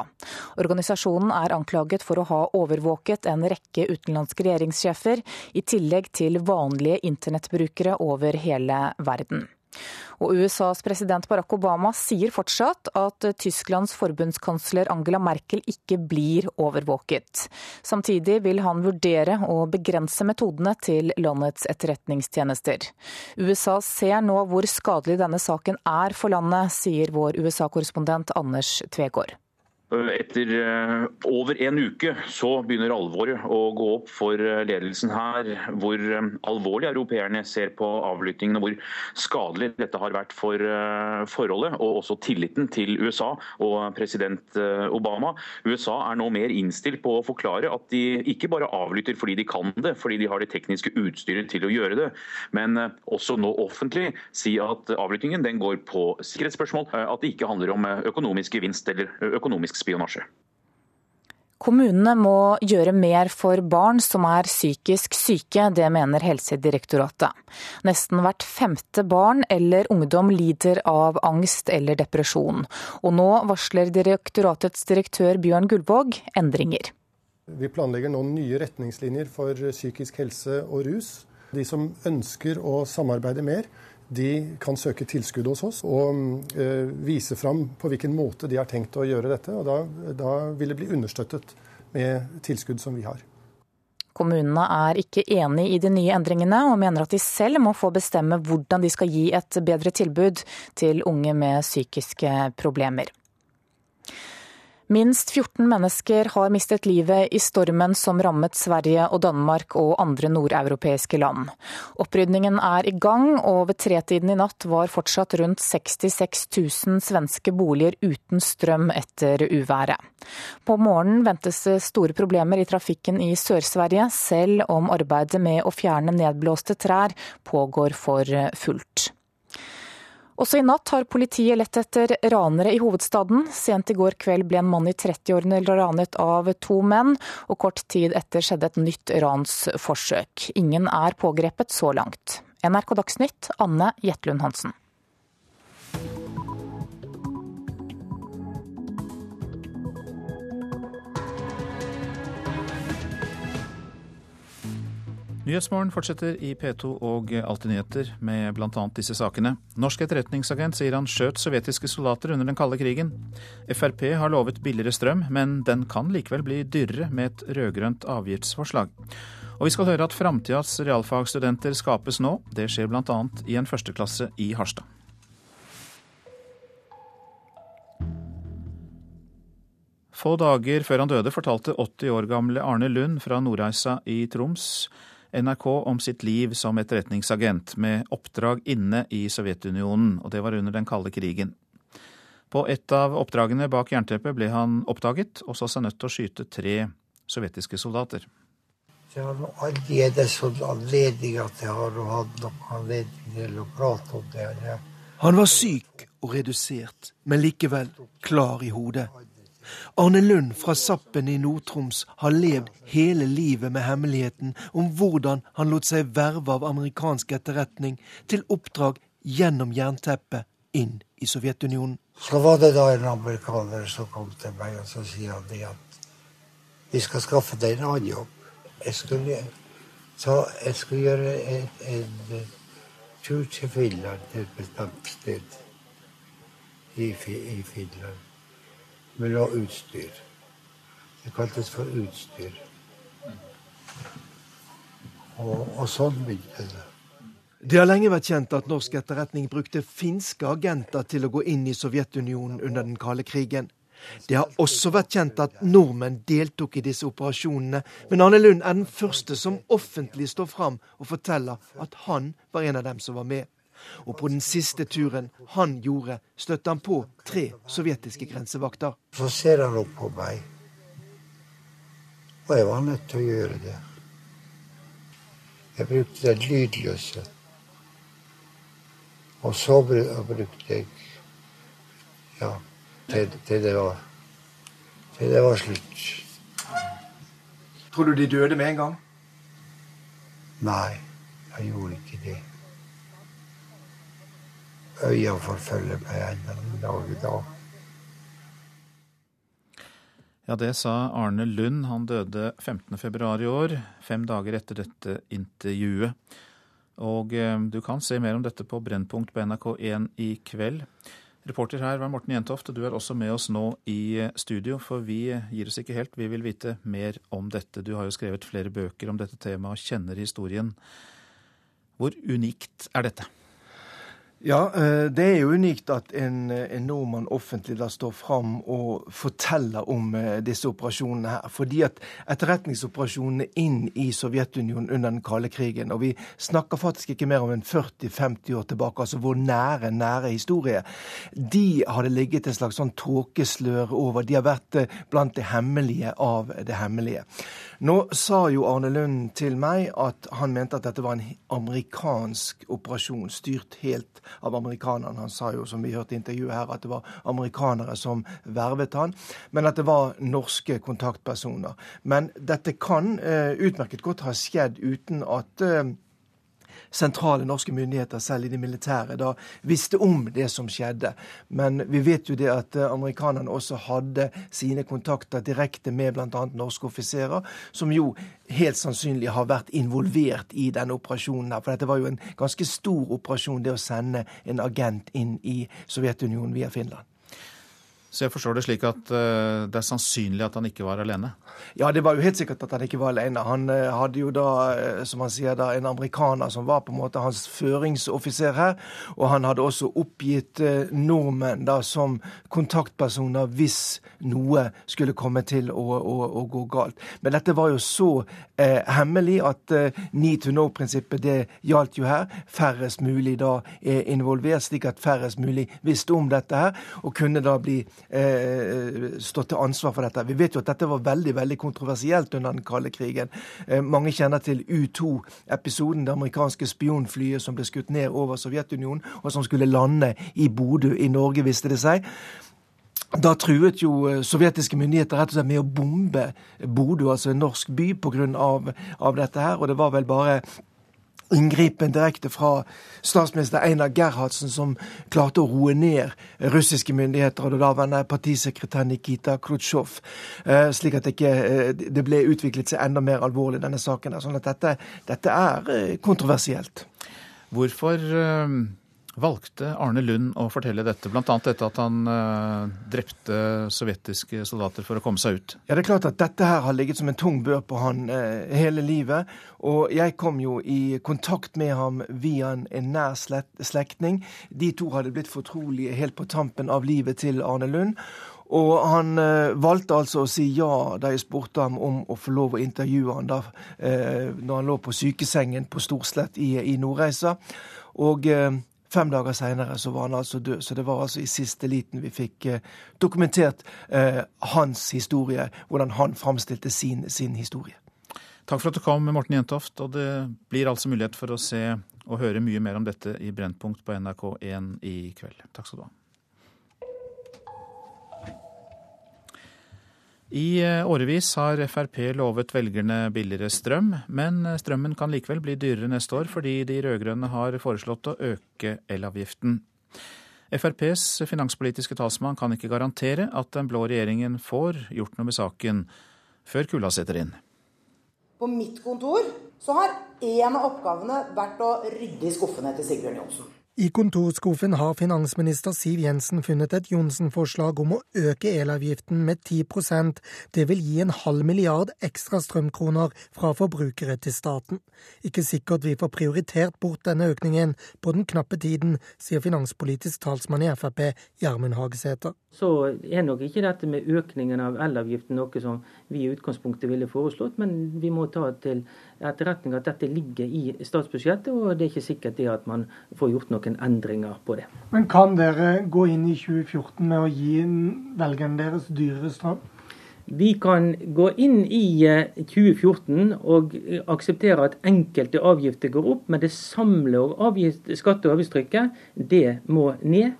Organisasjonen er anklaget for å ha overvåket en rekke utenlandske regjeringssjefer, i tillegg til vanlige internettbrukere over hele verden. Og USAs president Barack Obama sier fortsatt at Tysklands forbundskansler Angela Merkel ikke blir overvåket. Samtidig vil han vurdere å begrense metodene til landets etterretningstjenester. USA ser nå hvor skadelig denne saken er for landet, sier vår USA-korrespondent Anders Tvegård. Etter eh, over en uke så begynner alvoret å gå opp for eh, ledelsen her. Hvor eh, alvorlig europeerne ser på avlyttingen og hvor skadelig dette har vært for forholdet og også tilliten til USA og president Obama. USA er nå mer innstilt på å forklare at de ikke bare avlytter fordi de kan det, fordi de har det tekniske utstyret til å gjøre det, men også nå offentlig si at avlyttingen den går på sikkerhetsspørsmål, at det ikke handler om økonomisk gevinst eller økonomisk spionasje. Kommunene må gjøre mer for barn som er psykisk syke, det mener Helsedirektoratet. Nesten hvert femte barn eller ungdom lider av angst eller depresjon. Og nå varsler direktoratets direktør Bjørn Gullvåg endringer. Vi planlegger nå nye retningslinjer for psykisk helse og rus. De som ønsker å samarbeide mer, de kan søke tilskudd hos oss og eh, vise fram på hvilken måte de har tenkt å gjøre dette. og Da, da vil det bli understøttet med tilskudd som vi har. Kommunene er ikke enig i de nye endringene, og mener at de selv må få bestemme hvordan de skal gi et bedre tilbud til unge med psykiske problemer. Minst 14 mennesker har mistet livet i stormen som rammet Sverige og Danmark og andre nordeuropeiske land. Opprydningen er i gang, og ved tretiden i natt var fortsatt rundt 66 000 svenske boliger uten strøm etter uværet. På morgenen ventes det store problemer i trafikken i Sør-Sverige, selv om arbeidet med å fjerne nedblåste trær pågår for fullt. Også i natt har politiet lett etter ranere i hovedstaden. Sent i går kveld ble en mann i 30-årene ranet av to menn, og kort tid etter skjedde et nytt ransforsøk. Ingen er pågrepet så langt. NRK Dagsnytt, Anne Jetlund Hansen. Nyhetsmorgen fortsetter i P2 og Alltid nyheter med bl.a. disse sakene. Norsk etterretningsagent sier han skjøt sovjetiske soldater under den kalde krigen. Frp har lovet billigere strøm, men den kan likevel bli dyrere med et rød-grønt avgiftsforslag. Og vi skal høre at framtidas realfagsstudenter skapes nå. Det skjer bl.a. i en førsteklasse i Harstad. Få dager før han døde, fortalte 80 år gamle Arne Lund fra Nordreisa i Troms NRK om sitt liv som etterretningsagent, med oppdrag inne i Sovjetunionen, og det var under den kalde krigen. På et av oppdragene bak jernteppet ble han oppdaget, og så seg nødt til å skyte tre sovjetiske soldater. Jeg har aldri er det sånn anledning at jeg har hatt noen anledning til å prate om det. Han var syk og redusert, men likevel klar i hodet. Arne Lund fra Sappen i Nord-Troms har levd hele livet med hemmeligheten om hvordan han lot seg verve av amerikansk etterretning til oppdrag gjennom jernteppet inn i Sovjetunionen. Så var det da en amerikaner som kom til meg og så sier han at vi skal skaffe deg en annen jobb. Jeg skulle, så jeg skulle gjøre en, en tur til Finland, til et bestemt sted i, i Finland med noe utstyr. Det kaltes for utstyr. Og, og sånn begynte det. Det har lenge vært kjent at norsk etterretning brukte finske agenter til å gå inn i Sovjetunionen under den kalde krigen. Det har også vært kjent at nordmenn deltok i disse operasjonene, men Arne Lund er den første som offentlig står fram og forteller at han var en av dem som var med. Og på den siste turen han gjorde, støtte han på tre sovjetiske grensevakter. Så ser han opp på meg, og jeg var nødt til å gjøre det. Jeg brukte det lydløse. Og så brukte jeg Ja, til, til, det var Til det var slutt. Tror du de døde med en gang? Nei, jeg gjorde ikke det. Øya forfølger meg ennå en dag i dag. Ja, det sa Arne Lund. Han døde 15.2 i år, fem dager etter dette intervjuet. Og eh, du kan se mer om dette på Brennpunkt på NRK1 i kveld. Reporter her var Morten Jentoft, og du er også med oss nå i eh, studio, for vi gir oss ikke helt. Vi vil vite mer om dette. Du har jo skrevet flere bøker om dette temaet og kjenner historien. Hvor unikt er dette? Ja, eh, det er jo unikt at en, en nordmann offentlig da står fram og forteller om eh, disse operasjonene her. Fordi at etterretningsoperasjonene inn i Sovjetunionen under den kalde krigen, og vi snakker faktisk ikke mer om en 40-50 år tilbake, altså vår nære, nære historie, de hadde ligget et slags sånn tåkeslør over. De har vært eh, blant det hemmelige av det hemmelige. Nå sa jo Arne Lund til meg at han mente at dette var en amerikansk operasjon, styrt helt av amerikanerne. Han sa jo, som vi hørte i intervjuet her, at det var amerikanere som vervet han, men at det var norske kontaktpersoner. Men dette kan uh, utmerket godt ha skjedd uten at uh, sentrale norske myndigheter, selv i de militære, da visste om det som skjedde. Men vi vet jo det at eh, amerikanerne også hadde sine kontakter direkte med bl.a. norske offiserer, som jo helt sannsynlig har vært involvert i denne operasjonen. her, For dette var jo en ganske stor operasjon, det å sende en agent inn i Sovjetunionen via Finland. Så jeg forstår det slik at uh, det er sannsynlig at han ikke var alene? Ja, det var jo helt sikkert at han ikke var alene. Han uh, hadde jo da, uh, som han sier, da, en amerikaner som var på en måte hans føringsoffiser her. Og han hadde også oppgitt nordmenn da som kontaktpersoner hvis noe skulle komme til å, å, å gå galt. Men dette var jo så hemmelig at need to know-prinsippet det gjaldt jo her. Færrest mulig da er involvert, slik at færrest mulig visste om dette her, og kunne da bli eh, stått til ansvar for dette. Vi vet jo at dette var veldig veldig kontroversielt under den kalde krigen. Eh, mange kjenner til U2-episoden, det amerikanske spionflyet som ble skutt ned over Sovjetunionen, og som skulle lande i Bodø i Norge, viste det seg. Da truet jo eh, sovjetiske myndigheter rett og slett med å bombe Bodø, altså en norsk by, pga. Av, av dette her. Og det var vel bare inngripen direkte fra statsminister Einar Gerhardsen, som klarte å roe ned russiske myndigheter og daværende partisekretær Nikita Khrusjtsjov, eh, slik at det ikke eh, det ble utviklet seg enda mer alvorlig, denne saken. Sånn at dette, dette er eh, kontroversielt. Hvorfor valgte Arne Lund å fortelle dette, bl.a. dette at han uh, drepte sovjetiske soldater for å komme seg ut? Ja, Det er klart at dette her har ligget som en tung bør på han uh, hele livet. Og jeg kom jo i kontakt med ham via en, en nær slektning. De to hadde blitt fortrolige helt på tampen av livet til Arne Lund. Og han uh, valgte altså å si ja da jeg spurte ham om å få lov å intervjue han da uh, når han lå på sykesengen på Storslett i, i Nordreisa. Og uh, Fem dager seinere så var han altså død. Så det var altså i siste liten vi fikk eh, dokumentert eh, hans historie, hvordan han framstilte sin, sin, historie. Takk for at du kom, Morten Jentoft. Og det blir altså mulighet for å se og høre mye mer om dette i Brennpunkt på NRK1 i kveld. Takk skal du ha. I eh, årevis har Frp lovet velgerne billigere strøm, men eh, strømmen kan likevel bli dyrere neste år fordi de rød-grønne har foreslått å øke elavgiften. FrPs finanspolitiske talsmann kan ikke garantere at den blå regjeringen får gjort noe med saken før kulda setter inn. På mitt kontor så har en av oppgavene vært å rydde i skuffene til Sigbjørn Johnsen. I kontorskuffen har finansminister Siv Jensen funnet et Johnsen-forslag om å øke elavgiften med 10% Det vil gi en halv milliard ekstra strømkroner fra forbrukere til staten. Ikke sikkert vi får prioritert bort denne økningen på den knappe tiden, sier finanspolitisk talsmann i Frp, Gjermund Hagesæter. Så er nok ikke dette med økningen av elavgiften noe som vi i utgangspunktet ville foreslått, men vi må ta til etterretning at dette ligger i statsbudsjettet, og det er ikke sikkert det at man får gjort noen endringer på det. Men kan dere gå inn i 2014 med å gi velgerne deres dyrere strøm? Vi kan gå inn i 2014 eh, og akseptere at enkelte avgifter går opp, men det samlede skatte- og avgiftstrykket det må ned.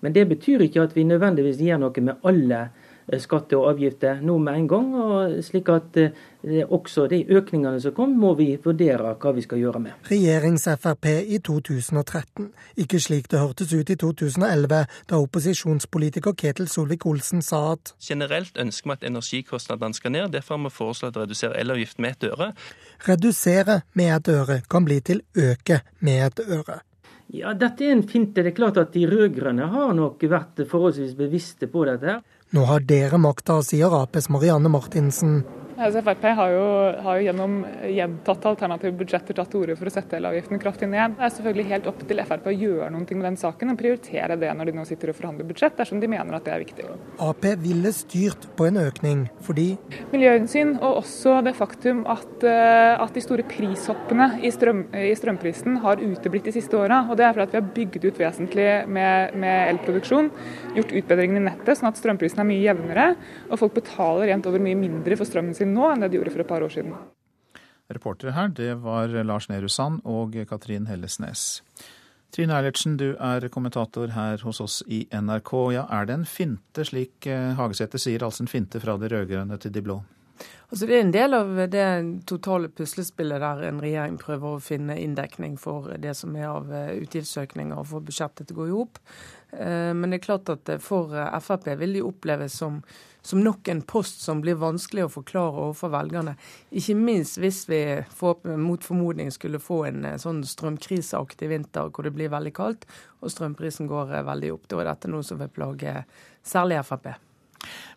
Men det betyr ikke at vi nødvendigvis gjør noe med alle Eh, skatter og avgifter nå med en gang. og slik at eh, også de økningene som kom, må vi vurdere hva vi skal gjøre med. Regjerings-Frp i 2013. Ikke slik det hørtes ut i 2011, da opposisjonspolitiker Ketil Solvik-Olsen sa at Generelt ønsker vi at energikostnadene skal ned. Derfor har vi foreslått å redusere elavgiften med et øre. Redusere med et øre kan bli til øke med et øre. Ja, Dette er en finte. Det er klart at De rød-grønne har nok vært forholdsvis bevisste på dette. her. Nå har dere makta, sier Aps Marianne Martinsen. Altså, Frp har jo, har jo, gjennom gjentatte alternative budsjetter tatt til orde for å sette elavgiften kraftig ned. Det er selvfølgelig helt opp til Frp å gjøre noe med den saken og prioritere det når de nå sitter og forhandler budsjett, dersom de mener at det er viktig. Ap ville styrt på en økning, fordi Miljøhensyn og også det faktum at, eh, at de store prishoppene i, strøm, i, strømprisen har uteblitt de siste åra. Og det er fordi vi har bygd ut vesentlig med, med elproduksjon, gjort utbedringer i nettet sånn at strømprisen er mye jevnere, og folk betaler jevnt over mye mindre for strømmen sin nå enn det de gjorde for et par år siden. Reportere her, det var Lars Nehru Sand og Katrin Hellesnes. Trine Eilertsen, du er kommentator her hos oss i NRK. Ja, Er det en finte, slik eh, Hagesæter sier, altså en finte fra de rød-grønne til de blå? Altså Det er en del av det totale puslespillet der en regjering prøver å finne inndekning for det som er av eh, utgiftsøkninger og få budsjettet til å gå i hop. Eh, men det er klart at for Frp vil de oppleves som som nok en post som blir vanskelig å forklare overfor velgerne. Ikke minst hvis vi får, mot formodning skulle få en eh, sånn strømkriseaktig vinter hvor det blir veldig kaldt og strømprisen går eh, veldig opp. Da er dette noe som vil plage særlig Frp.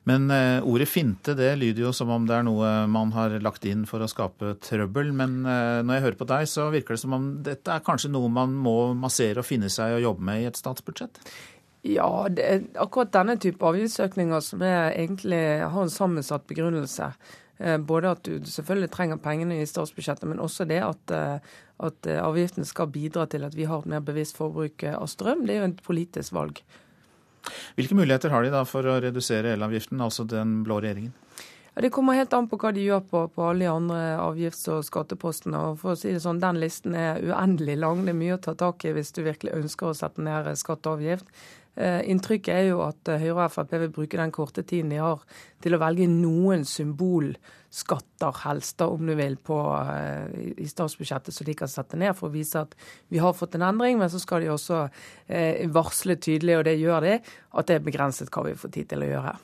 Men eh, ordet finte det lyder jo som om det er noe man har lagt inn for å skape trøbbel. Men eh, når jeg hører på deg, så virker det som om dette er kanskje noe man må massere og finne seg og jobbe med i et statsbudsjett? Ja, det akkurat denne type avgiftsøkninger som egentlig har en sammensatt begrunnelse. Eh, både at du selvfølgelig trenger pengene i statsbudsjettet, men også det at, eh, at avgiftene avgiften skal bidra til at vi har et mer bevisst forbruk av strøm. Det er jo et politisk valg. Hvilke muligheter har de da for å redusere elavgiften, altså den blå regjeringen? Ja, Det kommer helt an på hva de gjør på, på alle de andre avgifts- og skattepostene. Og for å si det sånn, Den listen er uendelig lang. Det er mye å ta tak i hvis du virkelig ønsker å sette ned skatt og avgift. Eh, inntrykket er jo at eh, Høyre og Frp vil bruke den korte tiden de har til å velge noen symbolskatter, helst, om du vil, på, eh, i statsbudsjettet, så de kan sette ned for å vise at vi har fått en endring. Men så skal de også varsle tydelig, og det gjør de, at det er begrenset hva vi får tid til å gjøre.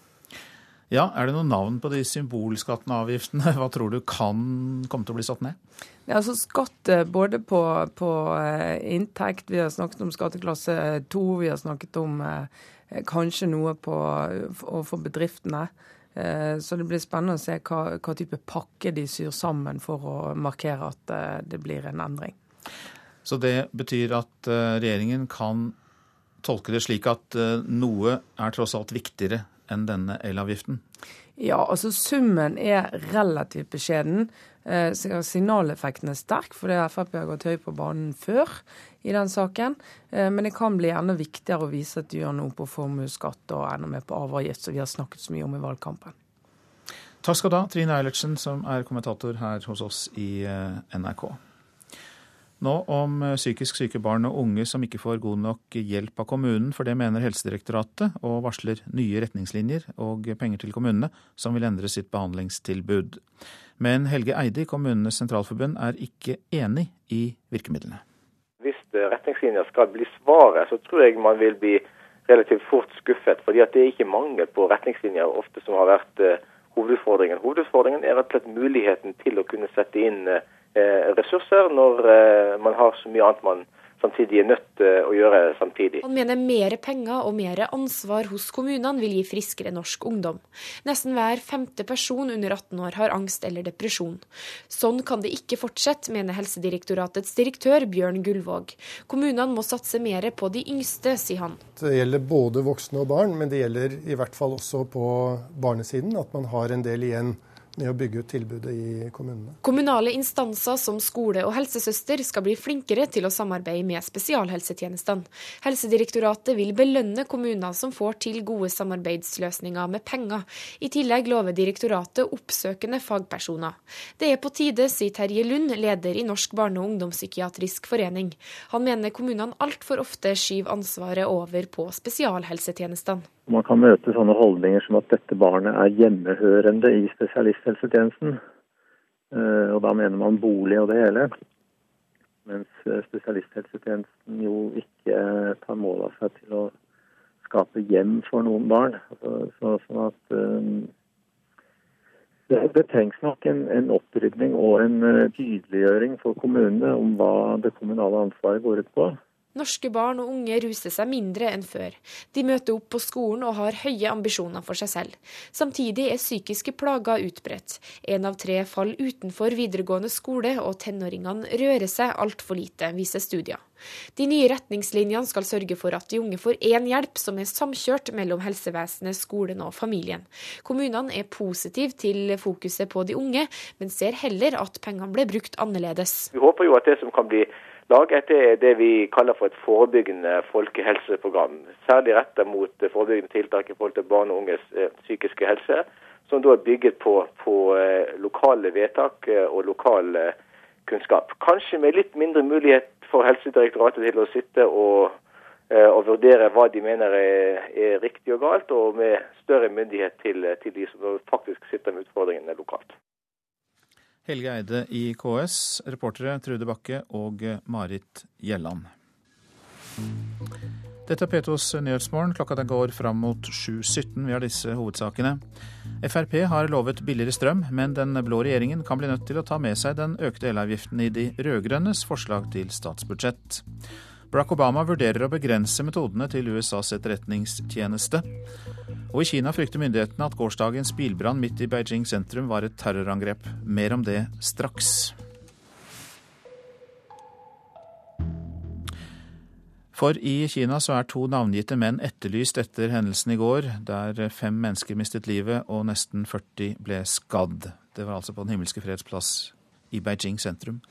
Ja, Er det noen navn på de symbolskattene og avgiftene? Hva tror du kan komme til å bli satt ned? Ja, altså Skatt eh, både på, på, eh, inntekt, vi har snakket om skatteklasse 2, vi har snakket om eh, kanskje noe på, for bedriftene. Eh, så det blir spennende å se hva, hva, type pakke de syr sammen for å markere at eh, det blir en endring. Så det betyr at eh, regjeringen kan tolke det slik at noe er tross alt viktigere enn denne elavgiften? Ja, altså summen er relativt beskjeden. Eh, signaleffekten er sterk, fordi Frp har gått høyt på banen før i den saken. Eh, men det kan bli enda viktigere å vise at de gjør noe på formuesskatt og enda mer på arveavgift, som vi har snakket så mye om i valgkampen. Takk skal du ha, Trine Eilertsen, som er kommentator her hos oss i eh, NRK. Nå om eh, psykisk syke barn og unge som ikke får god nok hjelp av kommunen, for det mener Helsedirektoratet, og varsler nye retningslinjer og penger til kommunene som vil endre sitt behandlingstilbud. Men Helge Eide i Kommunenes Sentralforbund er ikke enig i virkemidlene. Hvis retningslinjer skal bli svaret, så tror jeg man vil bli relativt fort skuffet. fordi det er ikke mangel på retningslinjer ofte som har vært uh, hovedutfordringen. Hovedutfordringen er rett og slett muligheten til å kunne sette inn Eh, ressurser når eh, man har så mye annet man samtidig er nødt til å gjøre samtidig. Han mener mer penger og mer ansvar hos kommunene vil gi friskere norsk ungdom. Nesten hver femte person under 18 år har angst eller depresjon. Sånn kan det ikke fortsette, mener Helsedirektoratets direktør Bjørn Gullvåg. Kommunene må satse mer på de yngste, sier han. Det gjelder både voksne og barn, men det gjelder i hvert fall også på barnesiden at man har en del igjen med å bygge ut tilbudet i kommunene. Kommunale instanser som skole og helsesøster skal bli flinkere til å samarbeide med spesialhelsetjenestene. Helsedirektoratet vil belønne kommuner som får til gode samarbeidsløsninger med penger. I tillegg lover direktoratet oppsøkende fagpersoner. Det er på tide, sier Terje Lund, leder i Norsk barne- og ungdomspsykiatrisk forening. Han mener kommunene altfor ofte skyver ansvaret over på spesialhelsetjenestene. Man kan møte sånne holdninger som at dette barnet er hjemmehørende i spesialisthelsetjenesten. Eh, og da mener man bolig og det hele. Mens eh, spesialisthelsetjenesten jo ikke tar mål av seg til å skape hjem for noen barn. Altså, så, sånn at um, det, det, trengs nok en, en opprydning og en tydeliggjøring for kommunene om hva det kommunale ansvaret går ut på. Norske barn og unge ruser seg mindre enn før. De møter opp på skolen og har høye ambisjoner for seg selv. Samtidig er psykiske plager utbredt. En av tre faller utenfor videregående skole, og tenåringene rører seg altfor lite, viser studier. De nye retningslinjene skal sørge for at de unge får én hjelp som er samkjørt mellom helsevesenet, skolen og familien. Kommunene er positive til fokuset på de unge, men ser heller at pengene ble brukt annerledes. Vi håper jo at det som kan bli laget, er det vi kaller for et forebyggende folkehelseprogram. Særlig rettet mot forebyggende tiltak i forhold til barn og unges eh, psykiske helse. Som da er bygget på, på eh, lokale vedtak eh, og lokal kunnskap. Kanskje med litt mindre mulighet for Helsedirektoratet til å sitte og, og vurdere hva de mener er, er, riktig og galt, og med større myndighet til, til de som faktisk sitter med utfordringene lokalt. Helge Eide i KS, reportere Trude Bakke og Marit Gjelland. Dette er P2s Nyhetsmorgen. Klokka den går fram mot 7.17. Vi har disse hovedsakene. Frp har lovet billigere strøm, men den blå regjeringen kan bli nødt til å ta med seg den økte elavgiften i de rød-grønnes forslag til statsbudsjett. Barack Obama vurderer å begrense metodene til USAs etterretningstjeneste. Og i Kina frykter myndighetene at gårsdagens bilbrann midt i Beijing sentrum var et terrorangrep. Mer om det straks. For i Kina så er to navngitte menn etterlyst etter hendelsen i går, der fem mennesker mistet livet og nesten 40 ble skadd. Det var altså på Den himmelske freds plass i Beijing sentrum.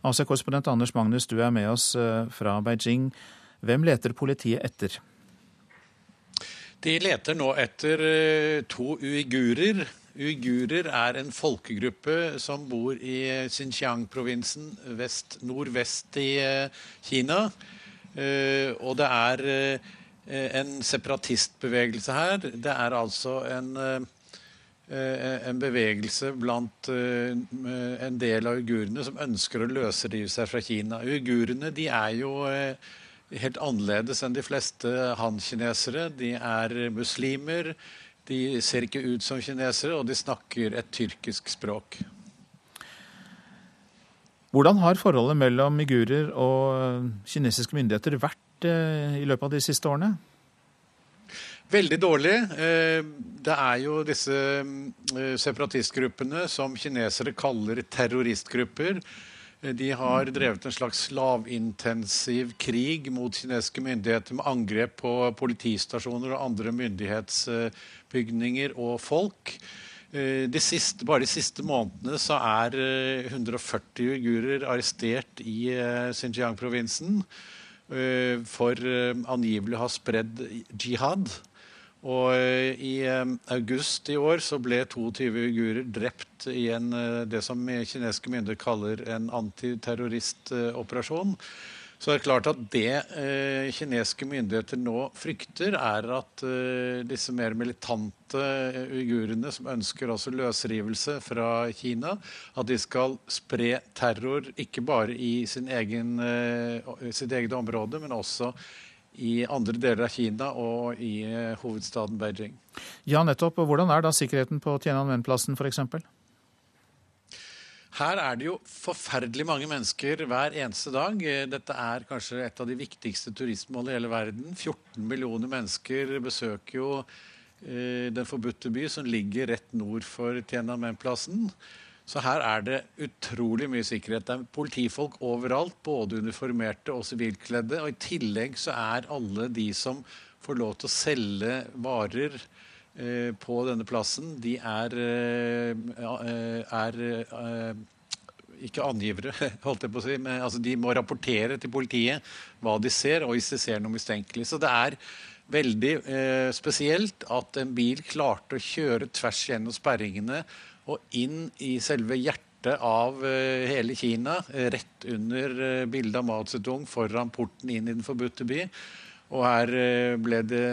AC-korrespondent Anders Magnus, du er med oss eh, fra Beijing. Hvem leter politiet etter? De leter nå etter eh, to uigurer. Uigurer er en folkegruppe som bor i Xinjiang-provinsen nordvest i eh, Kina. Og det er en separatistbevegelse her. Det er altså en en bevegelse blant eh, en del av uigurene som ønsker å løsrive seg fra Kina. Uigurene de er jo eh, helt annerledes enn de fleste han-kinesere. De er muslimer, de ser ikke ut som kinesere, og de snakker et tyrkisk språk. Hvordan har forholdet mellom uigurer og kinesiske myndigheter vært i løpet av de siste årene? Veldig dårlig. Eh, det er jo disse eh, separatistgruppene som kinesere kaller terroristgrupper. Eh, de har drevet en slags lavintensiv krig mot kinesiske myndigheter med angrep på politistasjoner og andre myndighetsbygninger og folk. De siste, bare de siste månedene så er 140 uigurer arrestert i Xinjiang-provinsen for angivelig å ha spredd jihad. Og eh, I eh, august i år så ble 22 uigurer drept i en, eh, det som kinesiske myndigheter kaller en antiterroristoperasjon. Så det er klart at det kinesiske myndigheter nå frykter, er at disse mer militante uigurene, som ønsker også løsrivelse fra Kina, at de skal spre terror ikke bare i sin egen, sitt eget område, men også i andre deler av Kina og i eh, hovedstaden Beijing. Ja, nettopp. Hvordan er da sikkerheten på Tiananmen-plassen f.eks.? Her er det jo forferdelig mange mennesker hver eneste dag. Dette er kanskje et av de viktigste turistmålene i hele verden. 14 millioner mennesker besøker jo eh, Den forbudte by, som ligger rett nord for Tiananmen-plassen. Så her er det utrolig mye sikkerhet. Det er politifolk overalt, både uniformerte og sivilkledde. Og i tillegg så er alle de som får lov til å selge varer Eh, på denne plassen, de er, eh, eh, er ikke angivere, holdt jeg på å si, men altså de må rapportere til politiet hva de ser, og hvis de ser noe mistenkelig. Så det er veldig eh, spesielt at en bil klarte å kjøre tvers gjennom sperringene og inn i selve hjertet av eh, hele Kina, rett under eh, bildet av Mao Zedong foran porten inn i den forbudte by. Og her eh, ble det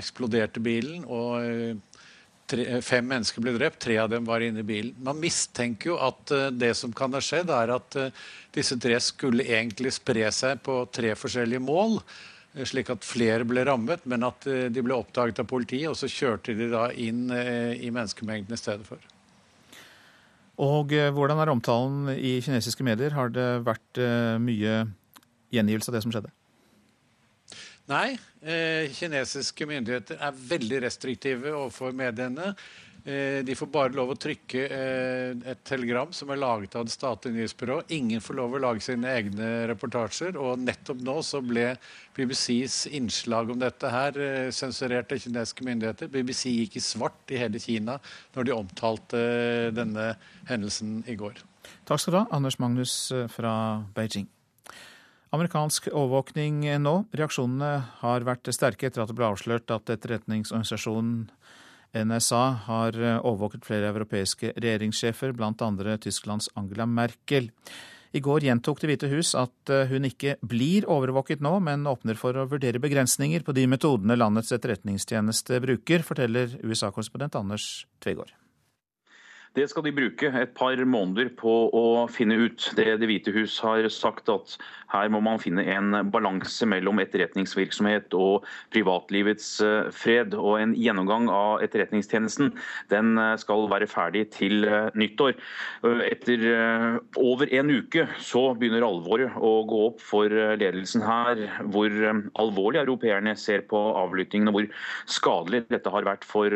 eksploderte bilen, og tre, fem mennesker ble drept. Tre av dem var inne i bilen. Man mistenker jo at det som kan ha skjedd, er at disse tre skulle egentlig spre seg på tre forskjellige mål. Slik at flere ble rammet, men at de ble oppdaget av politiet. Og så kjørte de da inn i menneskemengden i stedet for. Og hvordan er omtalen i kinesiske medier? Har det vært mye gjengivelse av det som skjedde? Nei, eh, kinesiske myndigheter er veldig restriktive overfor mediene. Eh, de får bare lov å trykke eh, et telegram som er laget av det statlige nyhetsbyrået. Ingen får lov å lage sine egne reportasjer. Og nettopp nå så ble BBCs innslag om dette her eh, sensurert av kinesiske myndigheter. BBC gikk i svart i hele Kina når de omtalte denne hendelsen i går. Takk skal du ha, Anders Magnus fra Beijing. Amerikansk overvåkning nå. Reaksjonene har vært sterke etter at det ble avslørt at etterretningsorganisasjonen NSA har overvåket flere europeiske regjeringssjefer, bl.a. Tysklands Angela Merkel. I går gjentok Det hvite hus at hun ikke blir overvåket nå, men åpner for å vurdere begrensninger på de metodene landets etterretningstjeneste bruker, forteller USA-korrespondent Anders Tvegård. Det skal de bruke et par måneder på å finne ut. Det Det hvite hus har sagt at her må man finne en balanse mellom etterretningsvirksomhet og privatlivets eh, fred. Og En gjennomgang av etterretningstjenesten den eh, skal være ferdig til eh, nyttår. Etter over en uke så begynner alvoret å gå opp for ledelsen her, hvor alvorlig europeerne ser på avlyttingen og hvor skadelig dette har vært for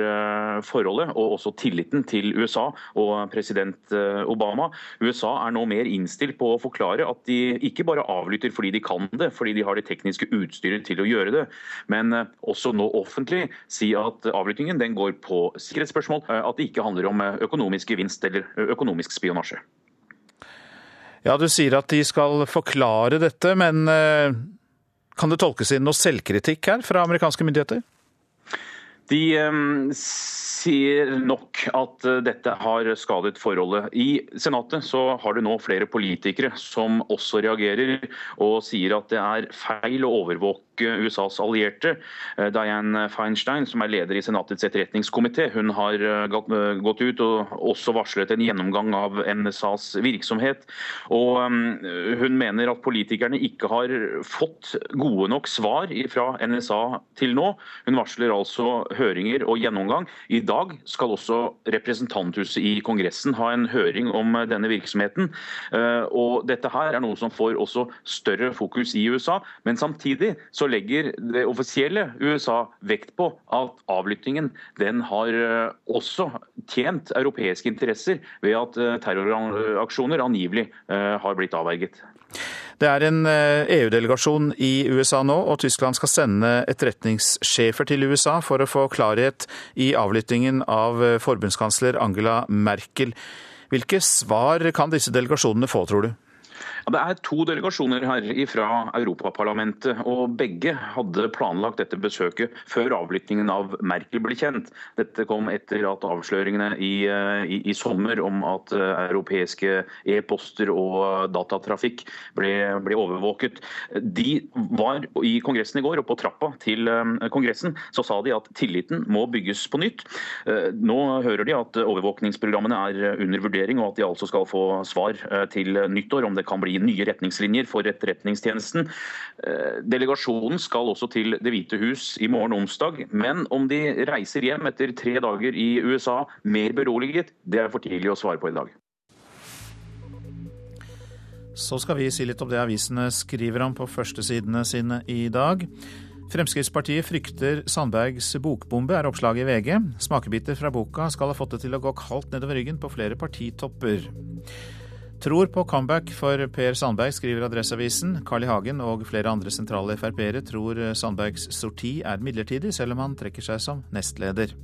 forholdet og også tilliten til USA og president Obama. USA er nå mer innstilt på å forklare at de ikke bare avlytter fordi de kan det, fordi de har det tekniske utstyret til å gjøre det, men eh, også nå offentlig si at avlyttingen den går på sikkerhetsspørsmål, eh, at det ikke handler om økonomisk gevinst eller økonomisk spionasje. Ja, Du sier at de skal forklare dette, men kan det tolkes inn noe selvkritikk her fra amerikanske myndigheter? De um, sier nok at uh, dette har skadet forholdet. I Senatet så har det nå flere politikere som også reagerer og sier at det er feil å overvåke USAs allierte. Dianne Diane Feinstein, som er leder i Senatets etterretningskomité, hun har uh, gått ut og også varslet en gjennomgang av NSAs virksomhet. Og hun mener at politikerne ikke har fått gode nok svar fra NSA til nå. Hun varsler altså høringer og gjennomgang. I dag skal også representanthuset i Kongressen ha en høring om denne virksomheten. Eh, og Dette her er noe som får også større fokus i USA. Men samtidig så legger det offisielle USA vekt på at avlyttingen den har eh, også tjent europeiske interesser ved at eh, terroraksjoner angivelig har blitt avverget. Det er en EU-delegasjon eh, e i USA nå, og Tyskland skal sende etterretningssjefer til USA for å få klarhet i avlyttingen av eh, forbundskansler Angela Merkel. Hvilke svar kan disse delegasjonene få, tror du? Ja, det er to delegasjoner her fra Europaparlamentet, og begge hadde planlagt dette besøket før avlyttingen av Merkel ble kjent. Dette kom etter at avsløringene i, i, i sommer om at eh, europeiske e-poster og datatrafikk ble, ble, overvåket. De var i Kongressen i går, og på trappa til eh, Kongressen så sa de at tilliten må bygges på nytt. Eh, nå hører de at overvåkningsprogrammene er under vurdering, og at de altså skal få svar til nyttår om det kan bli bli nye retningslinjer for etterretningstjenesten. Eh, delegasjonen skal også til Det hvite hus i morgen onsdag. Men om de reiser hjem etter tre dager i USA mer beroliget, det er for tidlig å svare på i dag. Så skal vi si litt om det avisene skriver om på førstesidene sine i dag. Fremskrittspartiet frykter Sandbergs bokbombe, er oppslaget i VG. Smakebiter fra boka skal ha fått det til å gå kaldt nedover ryggen på flere partitopper. Tror på comeback for Per Sandberg, skriver Adresseavisen. Carl I. Hagen og flere andre sentrale Frp-ere tror Sandbergs sorti er midlertidig, selv om han trekker seg som nestleder.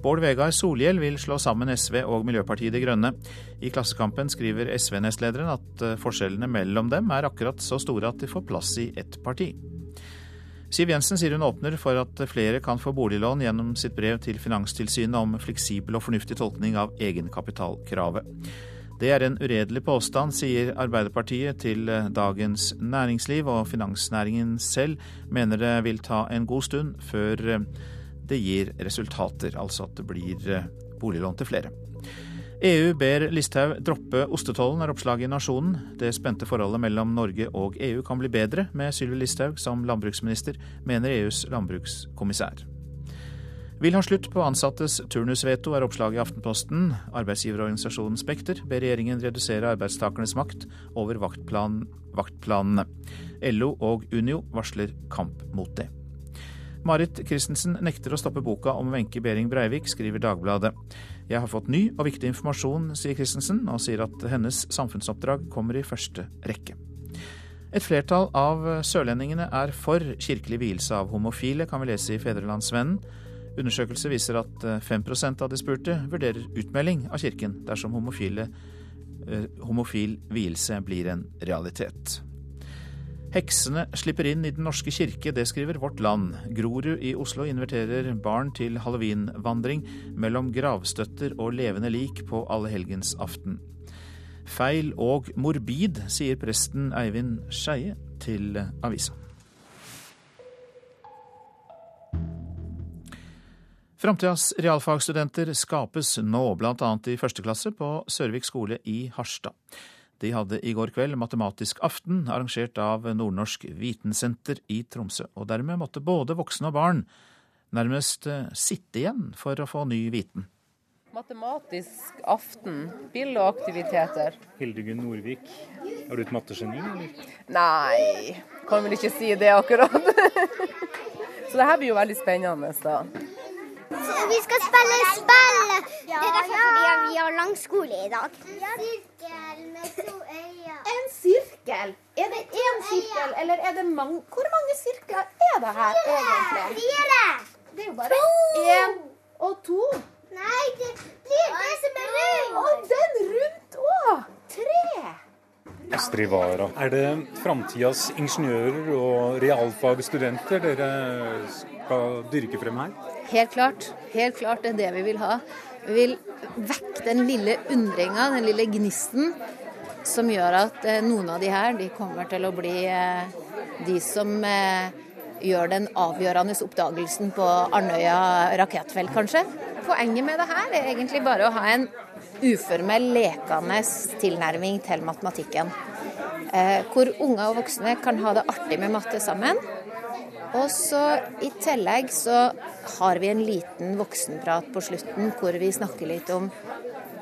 Bård Vegar Solhjell vil slå sammen SV og Miljøpartiet De Grønne. I Klassekampen skriver SV-nestlederen at eh, forskjellene mellom dem er akkurat så store at de får plass i ett parti. Siv Jensen sier hun åpner for at flere kan få boliglån gjennom sitt brev til Finanstilsynet om fleksibel og fornuftig tolkning av egenkapitalkravet. Det er en uredelig påstand, sier Arbeiderpartiet til eh, Dagens Næringsliv, og finansnæringen selv mener det vil ta en god stund før eh, det gir resultater, altså at det blir eh, boliglån til flere. EU ber Listhaug droppe ostetollen, er oppslaget i Nasjonen. Det spente forholdet mellom Norge og EU kan bli bedre med Sylvi Listhaug som landbruksminister, mener EUs landbrukskommissær. Vil ha slutt på ansattes turnusveto, er oppslaget i Aftenposten. Arbeidsgiverorganisasjonen Spekter ber regjeringen redusere arbeidstakernes makt over vaktplan, vaktplanene. LO og Unio varsler kamp mot det. Marit Christensen nekter å stoppe boka om Wenche Behring Breivik, skriver Dagbladet. Jeg har fått ny og viktig informasjon, sier Christensen, og sier at hennes samfunnsoppdrag kommer i første rekke. Et flertall av sørlendingene er for kirkelig vielse av homofile, kan vi lese i Fedrelandsvennen. Undersøkelse viser at 5% av de spurte vurderer utmelding av kirken dersom homofile, eh, homofil vielse blir en realitet. Heksene slipper inn i Den norske kirke, det skriver Vårt Land. Grorud i Oslo inviterer barn til halloweenvandring mellom gravstøtter og levende lik på allehelgensaften. Feil og morbid, sier presten Eivind Skeie til avisa. Framtidas realfagsstudenter skapes nå, bl.a. i første klasse på Sørvik skole i Harstad. De hadde i går kveld matematisk aften, arrangert av Nordnorsk Vitensenter i Tromsø. Og dermed måtte både voksne og barn nærmest eh, sitte igjen for å få ny viten. Matematisk aften, spill og aktiviteter. Hildegunn Nordvik, er du et mattegeni, eller? Nei, kan vel ikke si det akkurat. Så det her blir jo veldig spennende, da. Vi skal spille spill. Ja, det er derfor fordi vi har langskole i dag. En Sirkel med to øyne. En sirkel? Er det én sirkel, eller er det mange Hvor mange sirkler er det her egentlig? Fire. Det er jo bare én og to. Nei, det blir det som er rundt. Og den rundt òg. Tre. Astrid Wara. Er det framtidas ingeniører og realfagstudenter dere skal dyrke frem her? Helt klart. Helt klart det er det vi vil ha. Vi vil vekke den lille undringa, den lille gnisten, som gjør at eh, noen av de her de kommer til å bli eh, de som eh, gjør den avgjørende oppdagelsen på Arnøya rakettfelt, kanskje. Poenget med det her er egentlig bare å ha en uformell, lekende tilnærming til matematikken. Hvor unge og voksne kan ha det artig med matte sammen. Og så I tillegg så har vi en liten voksenprat på slutten hvor vi snakker litt om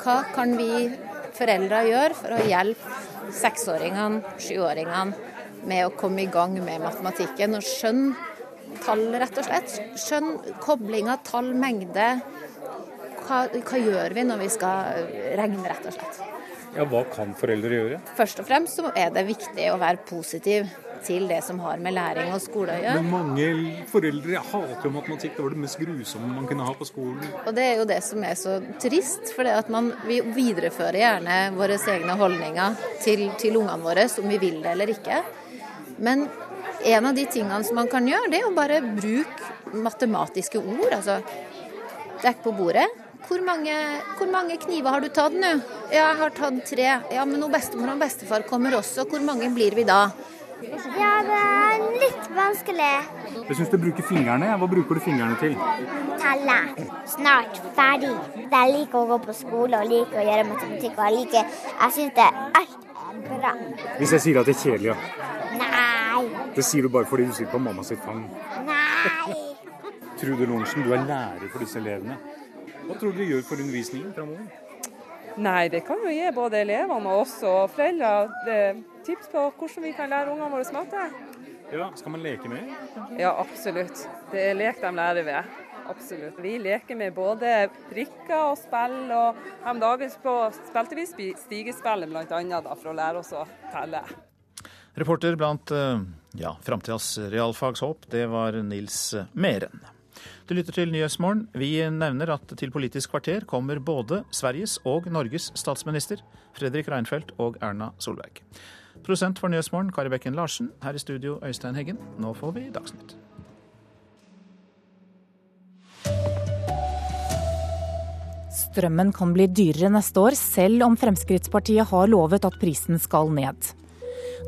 hva kan vi foreldre gjøre for å hjelpe seksåringene, sjuåringene med å komme i gang med matematikken og skjønne tall, rett og slett. Skjønne koblinga tall-mengde. Hva, hva gjør vi når vi skal regne, rett og slett. Ja, Hva kan foreldre gjøre? Først og fremst så er det viktig å være positiv til det som har med læring og skole å gjøre. Men mange foreldre hater jo matematikk. Det var det mest grusomme man kunne ha på skolen. Og det er jo det som er så trist. For det at man, vi viderefører gjerne våre egne holdninger til, til ungene våre, om vi vil det eller ikke. Men en av de tingene som man kan gjøre, det er å bare bruke matematiske ord. Altså dekk på bordet. Hvor mange, hvor mange, kniver har du tatt nå? Ja, jeg har tatt tre. Ja, men når bestemor og bestefar kommer også, hvor mange blir vi da? Ja, det er litt vanskelig. Jeg syns du bruker fingrene. Hva bruker du fingrene til? Telle. Snart ferdig. Jeg liker å gå på skole og liker å gjøre matematikk. Og jeg liker Jeg syns det er alt bra. Hvis jeg sier at det er kjedelig, ja? Nei. Det sier du bare fordi du sitter på mamma sitt fang. Nei. Trude Lorentzen, du er lærer for disse elevene. Hva tror du du gjør for undervisningen framover? Nei, det kan jo gi både elevene og oss og foreldre tips på hvordan vi kan lære ungene våre matte. Ja, Skal man leke med? Ja, absolutt. Det er lek de lærer ved. Absolutt. Vi leker med både prikker og spill, og om dagen spilte vi stigespillet bl.a. for å lære oss å telle. Reporter blant eh, ja, framtidas realfagshåp, det var Nils Meren. Du lytter til Nyhetsmorgen. Vi nevner at til Politisk kvarter kommer både Sveriges og Norges statsminister, Fredrik Reinfeldt og Erna Solberg. Prosent for Nyhetsmorgen, Kari Bekken Larsen. Her i studio, Øystein Heggen. Nå får vi Dagsnytt. Strømmen kan bli dyrere neste år, selv om Fremskrittspartiet har lovet at prisen skal ned.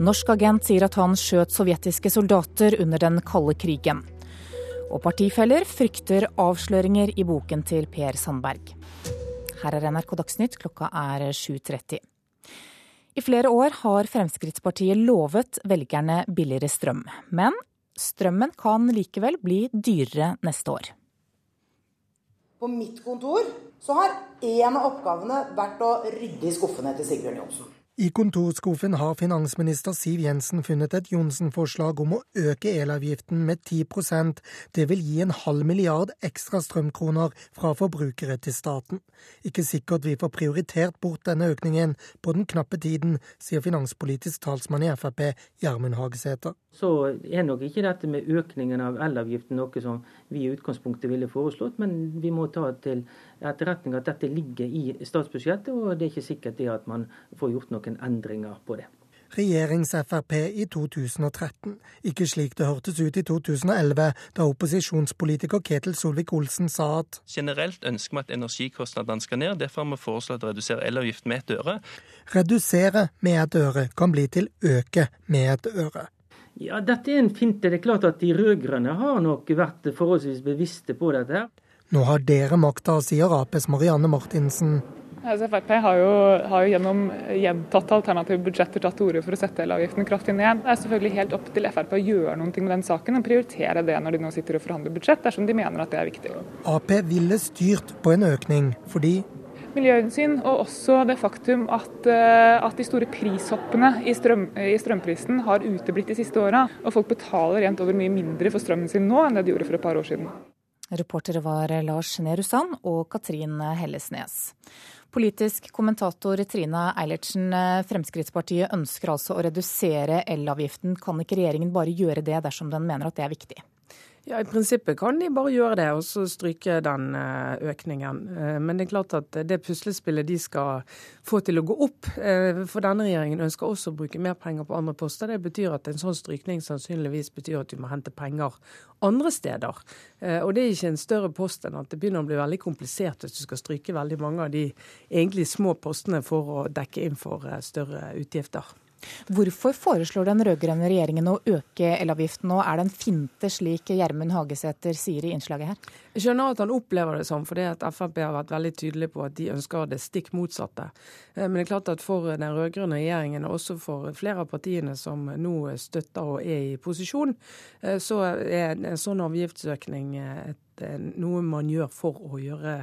Norsk agent sier at han skjøt sovjetiske soldater under den kalde krigen. Og partifeller frykter avsløringer i boken til Per Sandberg. Her er NRK Dagsnytt, klokka er 7.30. I flere år har Fremskrittspartiet lovet velgerne billigere strøm. Men strømmen kan likevel bli dyrere neste år. På mitt kontor så har en av oppgavene vært å rydde i skuffene til Sigbjørn Johnsen. I kontorskuffen har finansminister Siv Jensen funnet et Johnsen-forslag om å øke elavgiften med 10% Det vil gi en halv milliard ekstra strømkroner fra forbrukere til staten. Ikke sikkert vi får prioritert bort denne økningen på den knappe tiden, sier finanspolitisk talsmann i Frp, Gjermund Hagesæter. Så er nok ikke dette med økningen av elavgiften noe som vi i utgangspunktet ville foreslått, men vi må ta til etterretning at dette ligger i statsbudsjettet, og det er ikke sikkert det at man får gjort noen endringer på det. Regjerings-Frp i 2013. Ikke slik det hørtes ut i 2011, da opposisjonspolitiker Ketil Solvik-Olsen sa at Generelt ønsker vi at energikostnadene skal ned, derfor har vi foreslått å redusere elavgiften med et øre. Redusere med et øre kan bli til øke med et øre. Ja, Dette er en finte. Det er klart at de rød-grønne har nok vært forholdsvis bevisste på dette. her. Nå har dere makta, sier Aps Marianne Martinsen. Altså, Frp har jo, har jo gjennom gjentatte alternative budsjetter tatt til orde for å sette elavgiften kraftig ned. Det er selvfølgelig helt opp til Frp å gjøre noe med den saken og prioritere det når de nå sitter og forhandler budsjett, dersom de mener at det er viktig. Ap ville styrt på en økning, fordi Miljøhensyn og også det faktum at, eh, at de store prishoppene i, strøm, i strømprisen har uteblitt de siste åra. Og folk betaler rent over mye mindre for strømmen sin nå enn det de gjorde for et par år siden. Reportere var Lars Nehru Sand og Katrin Hellesnes. Politisk kommentator Trine Eilertsen, Fremskrittspartiet ønsker altså å redusere elavgiften. Kan ikke regjeringen bare gjøre det dersom den mener at det er viktig? Ja, I prinsippet kan de bare gjøre det og så stryke den eh, økningen. Eh, men det er klart at det puslespillet de skal få til å gå opp eh, For denne regjeringen ønsker også å bruke mer penger på andre poster. Det betyr at en sånn strykning sannsynligvis betyr at du må hente penger andre steder. Og det er ikke en større post enn at det begynner å bli veldig komplisert hvis du skal stryke veldig mange av de egentlig små postene for å dekke inn for større utgifter. Hvorfor foreslår den rød-grønne regjeringen å øke elavgiften nå? Er det en finte, slik Gjermund Hagesæter sier i innslaget her? Jeg skjønner at han opplever det sånn, fordi at Frp har vært veldig tydelig på at de ønsker det stikk motsatte. Eh, men det er klart at for den rød-grønne regjeringen, og også for flere av partiene som nå støtter og er i posisjon, eh, så er en sånn avgiftsøkning noe man gjør for å gjøre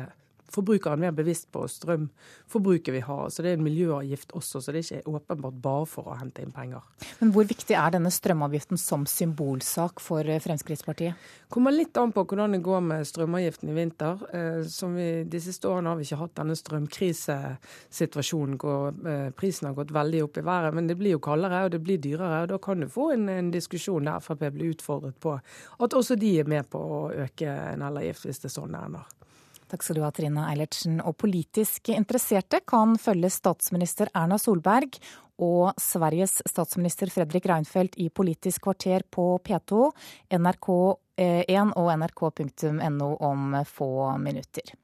forbrukeren mer bevisst på strømforbruket vi har. Så det er en miljøavgift også, så det er ikke åpenbart bare for å hente inn penger. Men hvor viktig er denne strømavgiften som symbolsak for eh, Fremskrittspartiet? Kommer litt an på hvordan det går med strømavgiften i vinter. Eh, som vi, De siste årene har vi ikke hatt denne strømkrisesituasjonen hvor eh, prisen har gått veldig opp i været. Men det blir jo kaldere og det blir dyrere. og Da kan du få en, en diskusjon der Frp blir utfordret på at også de er med på å øke en elavgift hvis det er sånn det ender. Takk skal du ha, Trine Eilertsen. Og politisk interesserte kan følge statsminister Erna Solberg og Sveriges statsminister Fredrik Reinfeldt i Politisk kvarter på P2, NRK1 og nrk.no om få minutter.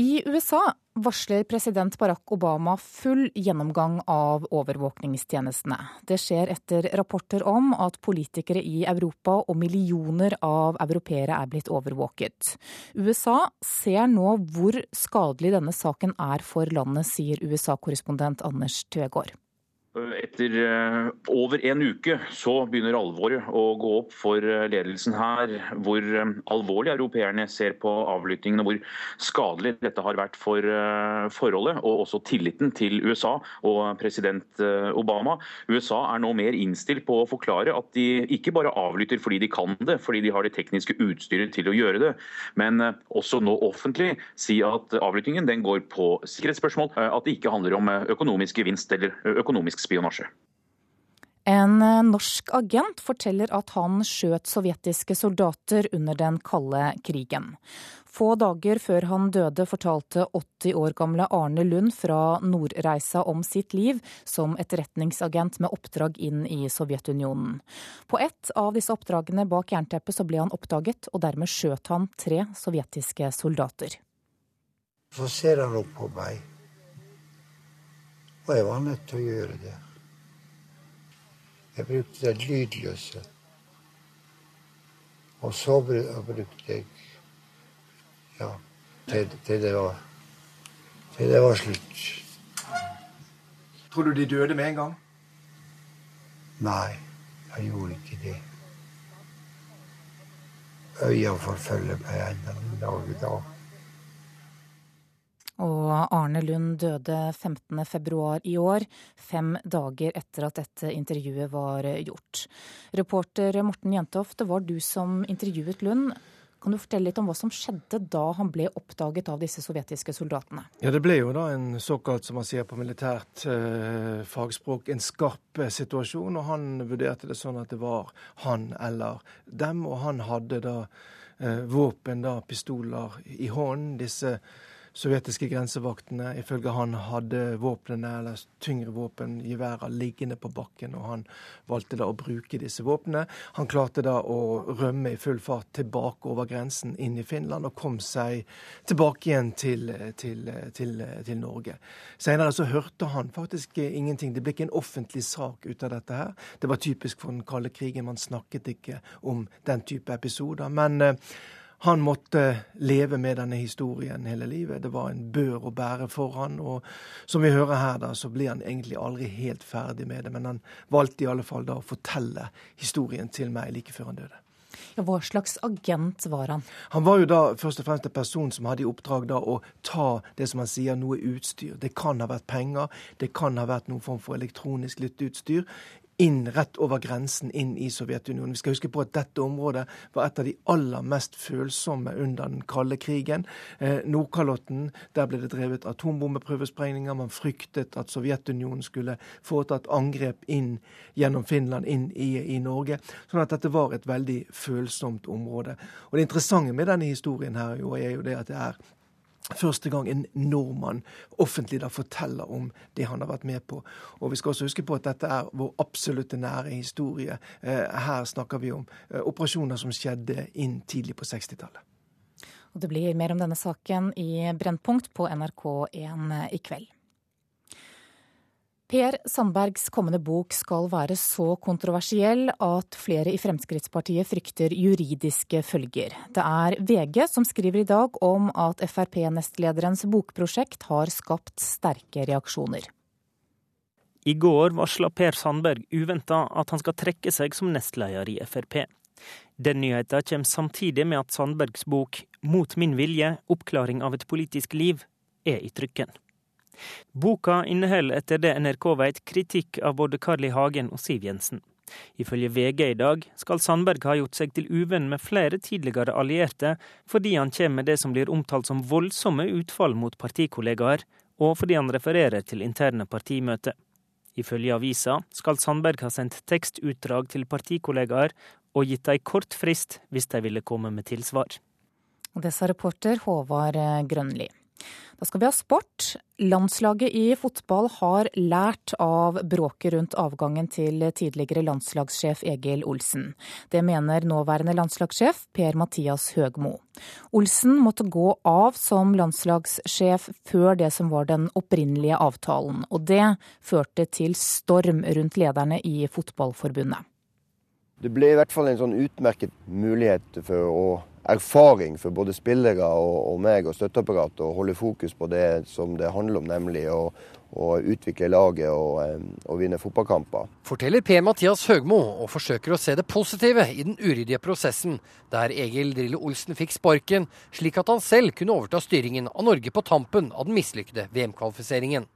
I USA varsler president Barack Obama full gjennomgang av overvåkningstjenestene. Det skjer etter rapporter om at politikere i Europa og millioner av europeere er blitt overvåket. USA ser nå hvor skadelig denne saken er for landet, sier USA-korrespondent Anders Tvegård. Etter eh, over en uke så begynner alvoret å gå opp for eh, ledelsen her. Hvor eh, alvorlig europeerne ser på avlyttingen og hvor skadelig dette har vært for forholdet og også tilliten til USA og president Obama. USA er nå mer innstilt på å forklare at de ikke bare avlytter fordi de kan det, fordi de har det tekniske utstyret til å gjøre det, men også nå offentlig si at avlyttingen den går på sikkerhetsspørsmål, at det ikke handler om økonomisk gevinst eller økonomisk spionasje. En eh, norsk agent forteller at han skjøt sovjetiske soldater under den kalde krigen. Få dager før han døde fortalte 80 år gamle Arne Lund fra Nordreisa om sitt liv som etterretningsagent med oppdrag inn i Sovjetunionen. På ett av disse oppdragene bak jernteppet så ble han oppdaget, og dermed skjøt han tre sovjetiske soldater. Så ser han opp på meg og jeg var nødt til å gjøre det. Jeg brukte det lydløse. Og så brukte jeg Ja, til, til, det var Til det var slutt. Tror du de døde med en gang? Nei, jeg gjorde ikke det. Øya forfølger meg ennå den dag i dag. Og Arne Lund døde 15.2 i år, fem dager etter at dette intervjuet var gjort. Reporter Morten Jentoft, det var du som intervjuet Lund. Kan du fortelle litt om hva som skjedde da han ble oppdaget av disse sovjetiske soldatene? Ja, Det ble jo da en såkalt, som man sier på militært eh, fagspråk, en skarp eh, situasjon. Og han vurderte det sånn at det var han eller dem, og han hadde da eh, våpen, da pistoler, i hånden. Disse sovjetiske grensevaktene. Ifølge han hadde våpnene, eller tyngre våpen, geværer, liggende på bakken, og han valgte da å bruke disse våpnene. Han klarte da å rømme i full fart tilbake over grensen inn i Finland, og kom seg tilbake igjen til, til, til, til Norge. Senere så hørte han faktisk ingenting. Det ble ikke en offentlig sak ut av dette her. Det var typisk for den kalde krigen. Man snakket ikke om den type episoder. men eh, han måtte leve med denne historien hele livet. Det var en bør å bære for han, og som vi hører her, da, så ble han egentlig aldri helt ferdig med det. Men han valgte i alle fall da å fortelle historien til meg like før han døde. Ja, hva slags agent var han? Han var jo da først og fremst en person som hadde i oppdrag da å ta det som han sier, noe utstyr. Det kan ha vært penger, det kan ha vært noen form for elektronisk lytteutstyr inn rett over grensen inn i Sovjetunionen. Vi skal huske på at dette området var et av de aller mest følsomme under den kalde krigen. Eh, Nordkalotten, der ble det drevet atombombeprøvesprengninger. Man fryktet at Sovjetunionen skulle foreta et angrep inn gjennom Finland, inn i, i, Norge. Sånn at dette var et veldig følsomt område. Og Det interessante med denne historien her jo, er jo det at det er første gang en nordmann offentlig da forteller om det han har vært med på. Og Vi skal også huske på at dette er vår absolutte nære historie. Eh, her snakker vi om eh, operasjoner som skjedde inn tidlig på 60-tallet. Og Det blir mer om denne saken i Brennpunkt på NRK1 i kveld. Per Sandbergs kommende bok skal være så kontroversiell at flere i Fremskrittspartiet frykter juridiske følger. Det er VG som skriver i dag om at Frp-nestlederens bokprosjekt har skapt sterke reaksjoner. I går varsla Per Sandberg uventa at han skal trekke seg som nestleder i Frp. Den nyheten kommer samtidig med at Sandbergs bok 'Mot min vilje oppklaring av et politisk liv' er i trykken. Boka inneholder etter det NRK vet kritikk av både Carl I. Hagen og Siv Jensen. Ifølge VG i dag skal Sandberg ha gjort seg til uvenn med flere tidligere allierte, fordi han kommer med det som blir omtalt som voldsomme utfall mot partikollegaer, og fordi han refererer til interne partimøter. Ifølge avisa skal Sandberg ha sendt tekstutdrag til partikollegaer og gitt dem kort frist hvis de ville komme med tilsvar. Det sa reporter Håvard Grønli. Da skal vi ha sport. Landslaget i fotball har lært av bråket rundt avgangen til tidligere landslagssjef Egil Olsen. Det mener nåværende landslagssjef Per-Mathias Høgmo. Olsen måtte gå av som landslagssjef før det som var den opprinnelige avtalen, og det førte til storm rundt lederne i Fotballforbundet. Det ble i hvert fall en sånn utmerket mulighet for å erfaring for både spillere og, og meg og støtteapparatet å holde fokus på det som det handler om, nemlig å, å utvikle laget og, og, vinne fotballkamper. Forteller P. Mathias Høgmo, og forsøker å se det positive i den uryddige prosessen, der Egil Drillo Olsen fikk sparken, slik at han selv kunne overta styringen av Norge på tampen av den mislykkede VM-kvalifiseringen.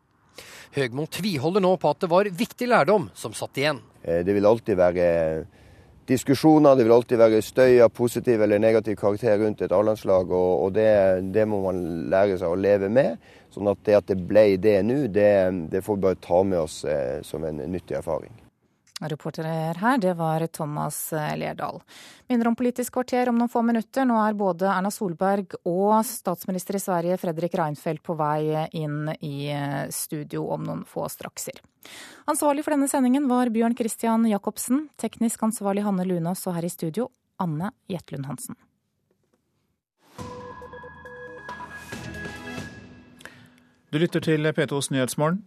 Høgmo tviholder nå på at det var viktig lærdom som satt igjen. Eh, det vil alltid være diskusjoner. Det vil alltid være støy av positiv eller negativ karakter rundt et A-landslag, og, og det, det, må man lære seg å leve med. Sånn at det at det ble det nå, det, det, får vi bare ta med oss eh, som en nyttig erfaring. Reporter her, det var Thomas eh, Lerdal. Minner om Politisk kvarter om noen få minutter. Nå er både Erna Solberg og statsminister i Sverige Fredrik Reinfeldt på vei inn i eh, studio om noen få strakser. Ansvarlig for denne sendingen var Bjørn Christian Jacobsen. Teknisk ansvarlig Hanne Lunås, og her i studio Anne Jetlund Hansen. Du lytter til P2s Nyhetsmorgen.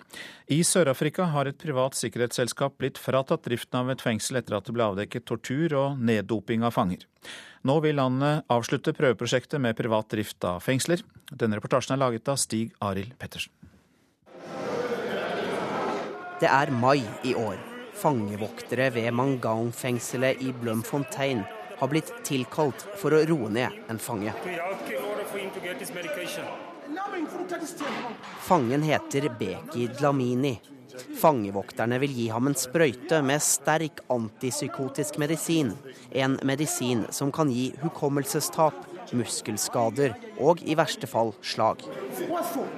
I Sør-Afrika har et privat sikkerhetsselskap blitt fratatt driften av et fengsel etter at det ble avdekket tortur og neddoping av fanger. Nå vil landet avslutte prøveprosjektet med privat drift av fengsler. Denne reportasjen er laget av Stig Arild Pettersen. Det er mai i år. Fangevoktere ved Mangang-fengselet i Blumfontein har blitt tilkalt for å roe ned en fange. Fangen heter Beki Dlamini. Fangevokterne vil gi ham en sprøyte med sterk antipsykotisk medisin. En medisin som kan gi hukommelsestap, muskelskader og i verste fall slag.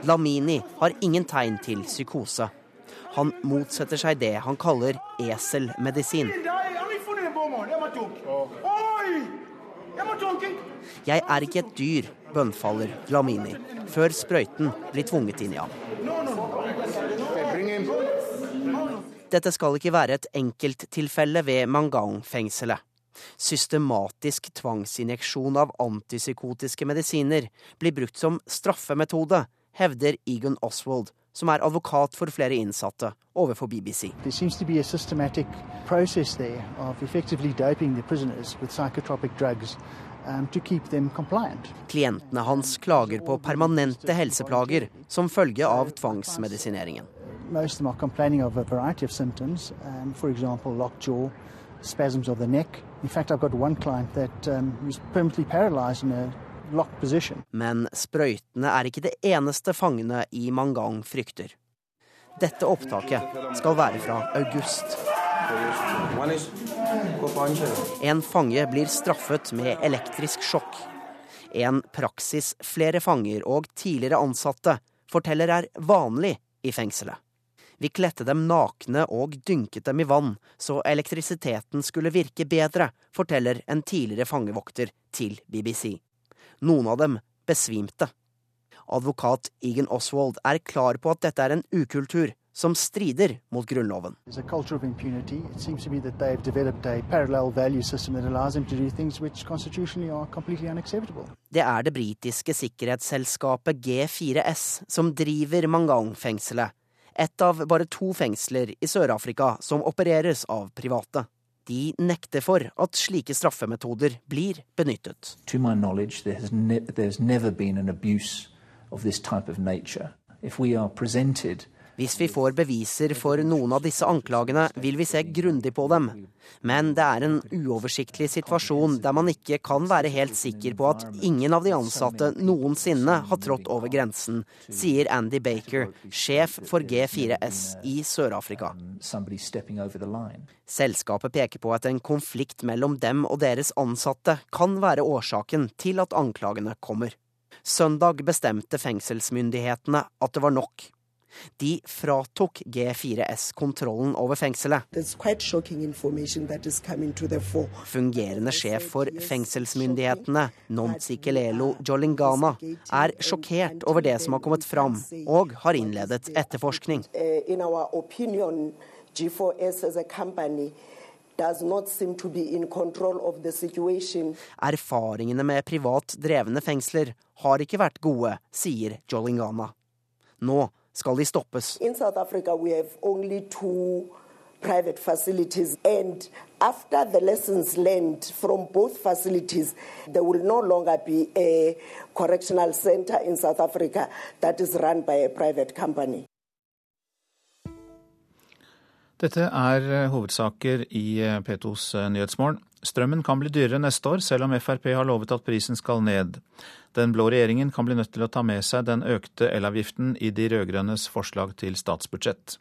Dlamini har ingen tegn til psykose. Han motsetter seg det han kaller eselmedisin. Jeg er ikke et dyr, bønnfaller Glamini, før sprøyten blir tvunget inn i ham. Dette skal ikke være et enkelttilfelle ved Mangang-fengselet. Systematisk tvangsinjeksjon av antipsykotiske medisiner blir brukt som straffemetode, hevder Egon Oswald, som er advokat for flere innsatte, overfor BBC. There Klientene hans klager på permanente helseplager som følge av tvangsmedisineringen. Most of them are complaining of a variety of symptoms, um, for example, locked jaw, spasms of the neck. In fact, I've got one client that um, was permanently paralyzed in a locked position. Men sprøytene er ikke det eneste fangene i Mangang frykter. Dette opptaket skal være fra august. En fange blir straffet med elektrisk sjokk. En praksis flere fanger og tidligere ansatte forteller er vanlig i fengselet. Vi kledde dem nakne og dynket dem i vann, så elektrisiteten skulle virke bedre, forteller en tidligere fangevokter til BBC. Noen av dem besvimte. Advokat Egan Oswald er klar på at dette er en ukultur som strider mot Grunnloven. Det er det britiske sikkerhetsselskapet G4S som driver Mangang-fengselet, et av bare to fengsler i Sør-Afrika som opereres av private. De nekter for at slike straffemetoder blir benyttet. To my knowledge, there has, ne there's never been an abuse of this type of nature. If we are presented hvis vi får beviser for noen av disse anklagene, vil vi se grundig på dem. Men det er en uoversiktlig situasjon der man ikke kan være helt sikker på at ingen av de ansatte noensinne har trådt over grensen, sier Andy Baker, sjef for G4S i Sør-Afrika. Selskapet peker på at en konflikt mellom dem og deres ansatte kan være årsaken til at anklagene kommer. Søndag bestemte fengselsmyndighetene at det var nok. De fratok G4S kontrollen over fengselet. Fungerende sjef for fengselsmyndighetene, Nontsikelelo Jolingana, er sjokkert over det som har kommet fram, og har innledet etterforskning. Erfaringene med privat drevne fengsler har ikke vært gode, sier Jolingana. Nå skal de stoppes. private facilities. And after the lessons learned from both facilities, there will no longer be a correctional center in South Africa that is run by a private company. Dette er eh, hovedsaker i eh, P2s eh, Nyhetsmorgen. Strømmen kan bli dyrere neste år, selv om Frp har lovet at prisen skal ned. Den blå regjeringen kan bli nødt til å ta med seg den økte elavgiften i de rød-grønnes forslag til statsbudsjett.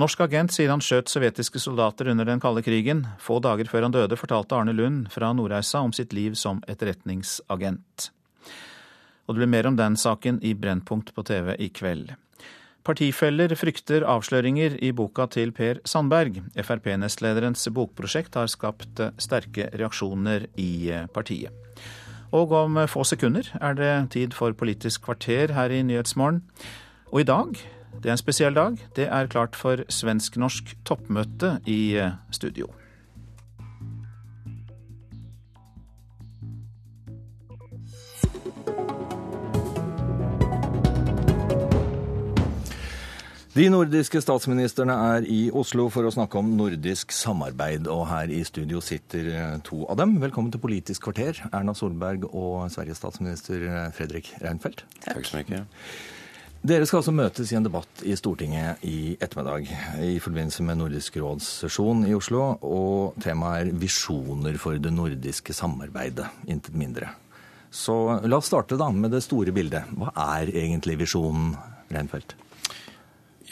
Norsk agent sier han skjøt sovjetiske soldater under den kalde krigen. Få dager før han døde, fortalte Arne Lund fra Nordreisa om sitt liv som etterretningsagent. Og det blir mer om den saken i Brennpunkt på TV i kveld. Partifeller frykter avsløringer i boka til Per Sandberg. Frp-nestlederens bokprosjekt har skapt sterke reaksjoner i partiet. Og om få sekunder er det tid for Politisk kvarter her i Nyhetsmorgen. Og i dag, det er en spesiell dag, det er klart for svensk-norsk toppmøte i studio. De nordiske statsministrene er i Oslo for å snakke om nordisk samarbeid, og her i studio sitter eh, to av dem. Velkommen til Politisk kvarter, Erna Solberg og Sveriges statsminister eh, Fredrik Reinfeldt. Takk så mye. Dere skal altså møtes i en debatt i Stortinget i ettermiddag i forbindelse med Nordisk råds sesjon i Oslo, og temaet er visjoner for det nordiske samarbeidet, intet mindre. Så la oss starte da med det store bildet. Hva er egentlig visjonen, Reinfeldt?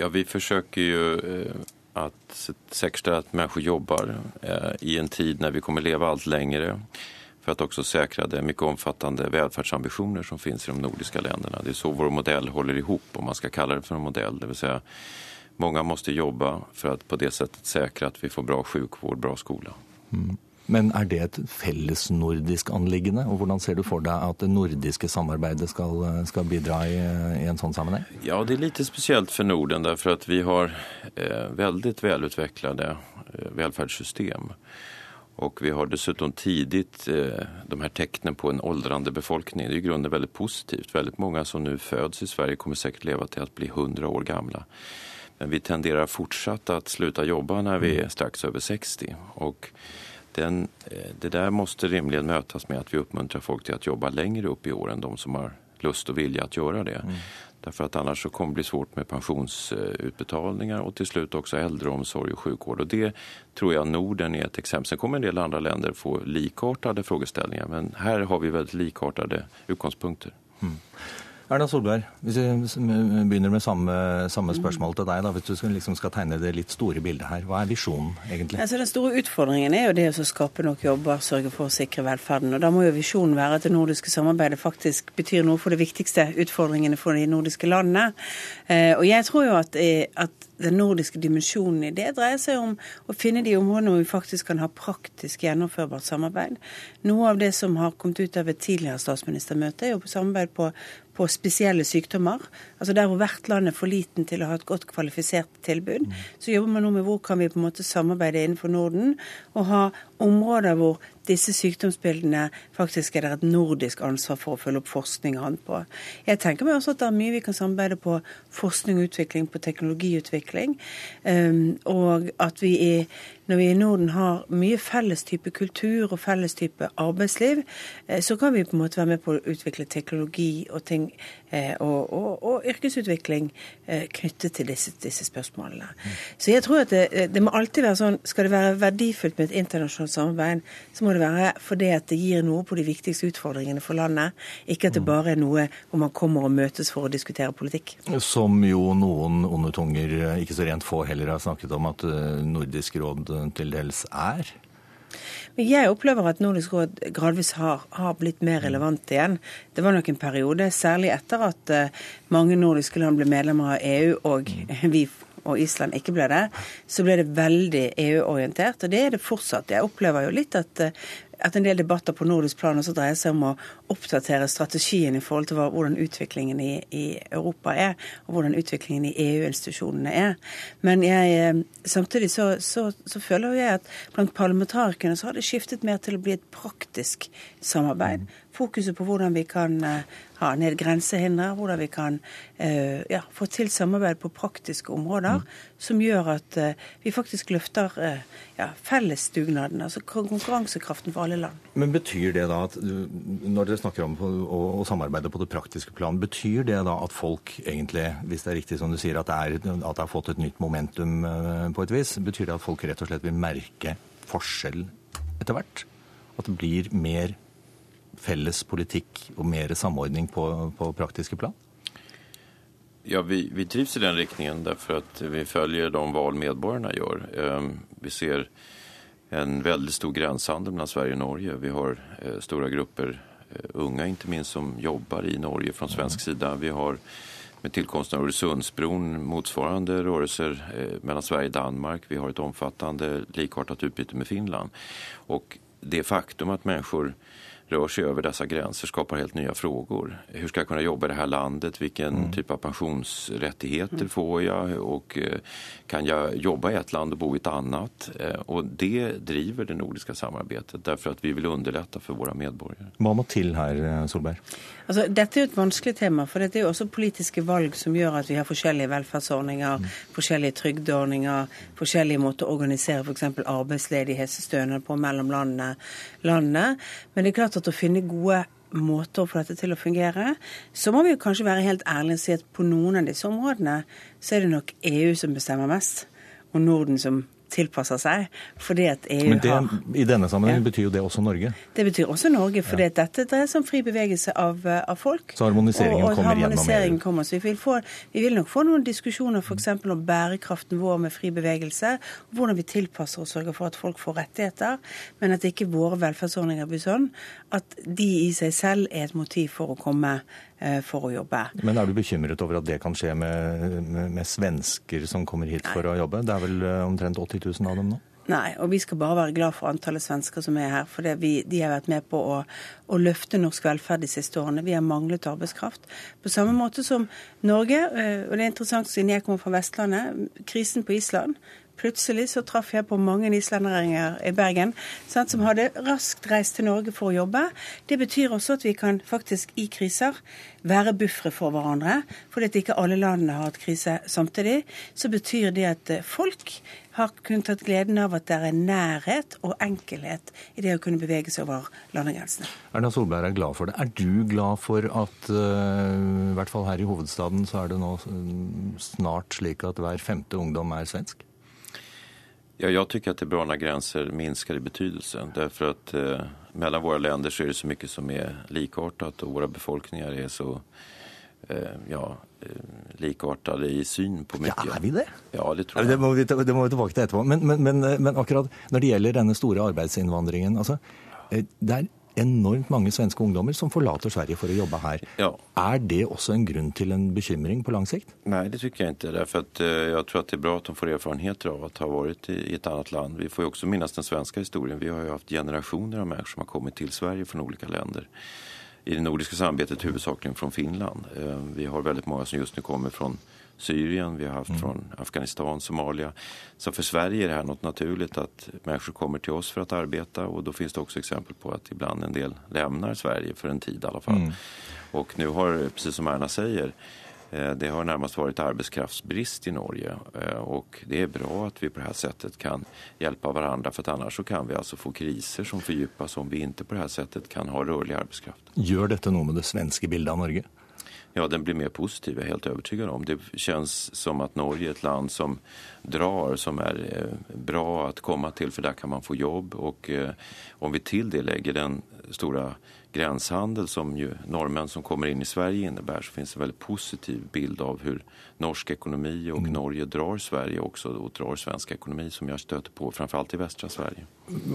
Ja, vi försöker ju at att säkerställa att människor jobbar eh, i en tid när vi kommer leva allt längre för att också säkra de mycket omfattande välfärdsambitioner som finns i de nordiska länderna. Det är så vår modell håller ihop, om man ska kalla det för en modell. Det vill säga, många måste jobba för att på det sättet säkra att vi får bra sjukvård, bra skola. Mm. Men er det et felles nordisk anliggende? Og hvordan ser du for deg at det nordiske samarbeidet skal, skal bidra i, i, en sånn sammenheng? Ja, det er litt spesielt for Norden, derfor at vi har eh, veldig velutviklede eh, velferdssystem. Og vi har dessuten tidlig eh, de her tegnene på en aldrende befolkning. Det er i grunnen veldig positivt. Veldig mange som nå fødes i Sverige, kommer sikkert leve til å bli 100 år gamle. Men vi tenderer fortsatt å slutte å jobbe når vi er straks over 60. Og den, eh, det der måste rimligen mötas med at vi oppmuntrer folk til å jobbe längre opp i år enn de som har lust og vilja att gjøre det. Mm. Därför att annars så kommer det bli svårt med pensionsutbetalningar og til slutt også äldreomsorg og sjukvård. Og det tror jeg Norden er et eksempel. Sen kommer en del andre länder få likartade frågeställningar men her har vi veldig likartade utgångspunkter. Mm. Erna Solberg, hvis vi begynner med samme, samme spørsmål til deg. Da, hvis du liksom skal tegne det litt store bildet her. Hva er visjonen, egentlig? Altså, den store utfordringen er jo det å skape nok jobber, sørge for å sikre velferden. Og Da må jo visjonen være at det nordiske samarbeidet faktisk betyr noe for de viktigste utfordringene for de nordiske landene. Eh, og jeg tror jo at, eh, at den nordiske dimensjonen i det dreier seg om å finne de områdene hvor vi faktisk kan ha praktisk gjennomførbart samarbeid. Noe av det som har kommet ut av et tidligere statsministermøte, er jo på samarbeid på, på spesielle sykdommer. Altså Der hvor hvert land er for liten til å ha et godt kvalifisert tilbud. Så jobber man nå med hvor kan vi på en måte samarbeide innenfor Norden og ha områder hvor disse sykdomsbildene faktisk er det et nordisk ansvar for å følge opp forskning an på. Jeg tenker meg også at det er mye vi kan samarbeide på forskning og utvikling, på teknologiutvikling. Um, og at vi i, når vi i Norden har mye felles type kultur og felles type arbeidsliv, eh, så kan vi på en måte være med på å utvikle teknologi og ting eh, og, og, og yrkesutvikling eh, knyttet til disse, disse spørsmålene. Så jeg tror at det, det må alltid være sånn, skal det være verdifullt med et internasjonalt samarbeid, så må det være fordi at det gir noe på de viktigste utfordringene for landet. Ikke at det mm. bare er noe hvor man kommer og møtes for å diskutere politikk. Som jo noen onde tunger, ikke så rent få heller, har snakket om at Nordisk råd til dels er. Men jeg opplever at Nordisk råd gradvis har, har, blitt mer relevant igjen. Det var nok en periode, særlig etter at uh, mange nordiske land ble medlemmer av EU og mm. vi og Island ikke ble det, så ble det veldig EU-orientert. Og det er det fortsatt. Jeg opplever jo litt at at en del debatter på nordisk plan også dreier seg om å oppdatere strategien i forhold til hvordan utviklingen i, i, Europa er, og hvordan utviklingen i EU-institusjonene er. Men jeg, eh, samtidig så, så, så, føler jeg at blant parlamentarikerne så har det skiftet mer til å bli et praktisk samarbeid. Fokuset på hvordan vi kan uh, ha ned grensehindre, hvordan vi kan uh, ja, få til samarbeid på praktiske områder mm. som gjør at uh, vi faktisk løfter ja, fellesdugnaden, altså konkurransekraften for alle land. Men betyr det da at når dere snakker om å samarbeide på det praktiske plan, betyr det da at folk egentlig, hvis det er riktig som du sier, at det, er, at det har fått et nytt momentum på et vis, betyr det at folk rett og slett vil merke forskjell etter hvert? At det blir mer felles politikk og mer samordning på, på praktiske plan? Ja, vi, vi trivs i den riktningen derfor at vi følger de val medborgerne gjør. Ehm, vi ser en veldig stor grensehandel mellom Sverige og Norge. Vi har store grupper unge, ikke minst, som jobber i Norge fra svensk side. Vi har med tilkomsten av Øresundsbroen motsvarande rörelser eh, mellom Sverige og Danmark. Vi har et omfattende likartat utbyte med Finland. Og det faktum at mennesker rör sig över dessa gränser skapar helt nya frågor. Hur ska jag kunna jobba i det här landet? Vilken mm. typ av pensionsrättigheter får jag? Och eh, kan jag jobba i ett land och bo i ett annat? Eh, och det driver det nordiska samarbetet därför att vi vill underlätta för våra medborgare. Hva må til her, eh, Solberg? Altså, dette er jo et vanskelig tema, for dette er jo også politiske valg som gjør at vi har forskjellige velferdsordninger, mm. forskjellige trygdeordninger, forskjellige måter å organisere f.eks. arbeidsledighetsstønad på mellom landene, landene. Men det er klart at å finne gode måter å få dette til å fungere, så må vi jo kanskje være helt ærlige og si at på noen av disse områdene så er det nok EU som bestemmer mest, og Norden som tilpasser seg. fordi at EU Men det, har... I denne sammenheng ja. betyr jo det også Norge? Det betyr også Norge, fordi ja. dette dreier seg om fri bevegelse av, eh, av folk. Så harmoniseringen og, og kommer harmoniseringen gjennom EU? Kommer. Så vi vil, få, vi vil, nok få noen diskusjoner f.eks. om bærekraften vår med fri bevegelse, hvordan vi tilpasser og sørger for at folk får rettigheter, men at ikke våre velferdsordninger blir sånn at de i seg selv er et motiv for å komme for å jobbe. Men er du bekymret over at det kan skje med, med, med svensker som kommer hit Nei. for å jobbe? Det er vel eh, omtrent 80 000 av dem nå? Nei, og vi skal bare være glad for antallet svensker som er her. For vi, de har vært med på å, å, løfte norsk velferd de siste årene. Vi har manglet arbeidskraft. På samme måte som Norge, eh, og det er interessant siden jeg kommer fra Vestlandet, krisen på Island Plutselig så traff jeg på mange islendinger i Bergen sant, som hadde raskt reist til Norge for å jobbe. Det betyr også at vi kan faktisk i kriser være buffere for hverandre. Fordi at ikke alle landene har hatt krise samtidig. Så betyr det at eh, folk har kunnet tatt gleden av at det er nærhet og enkelhet i det å kunne bevege seg over landegrensene. Erna Solberg er glad for det. Er du glad for at uh, i hvert fall her i hovedstaden så er det nå mm, snart slik at hver femte ungdom er svensk? Ja, jag tycker att det är bra när gränser minskar i betydelse. Därför att eh, mellan våra länder så är det så mycket som är likartat och våra befolkningar är så eh, ja, eh, likartade i syn på mye. Ja, er vi det? Ja, det tror jeg. Det må vi, det må vi tilbake til etterpå. Men, men, men, men, akkurat når det gjelder denne store arbeidsinnvandringen altså, eh, det er enormt mange svenske ungdommer som forlater Sverige for å jobbe her. Ja. Er det også en grunn til en bekymring på lang sikt? Nei, det syns jeg ikke. Derfor att, eh, jeg tror at det er bra at de får erfaringer av å ha vært i et annet land. Vi får jo også minnes den svenske historien. Vi har jo hatt generasjoner av mennesker som har kommet til Sverige fra ulike länder. I det nordiske samarbeidet hovedsakelig fra Finland. Eh, vi har veldig mange som just nå kommer fra Syrien, vi har haft mm. från Afghanistan, Somalia. Så för Sverige är det här något naturligt att människor kommer till oss för att arbeta och då finns det också exempel på att ibland en del lämnar Sverige för en tid i alla fall. Mm. Och nu har, precis som Erna säger, eh, det har närmast varit arbetskraftsbrist i Norge og och det är bra att vi på det här sättet kan hjälpa varandra för att annars så kan vi alltså få kriser som fördjupas om vi inte på det här sättet kan ha rörlig arbetskraft. Gör detta noe med det svenske bildet av Norge? Ja, den blir mer positiv, jeg er helt övertygad om. Det kjennes som at Norge er et land som drar, som er eh, bra å komme til, for der kan man få jobb. Og eh, om vi til det legger den store gränshandel som ju norrmän som kommer inn i Sverige innebär så finns en väldigt positiv bild av hur norsk ekonomi och mm. Norge drar Sverige också och drar svensk ekonomi som jag stöter på framförallt i västra Sverige.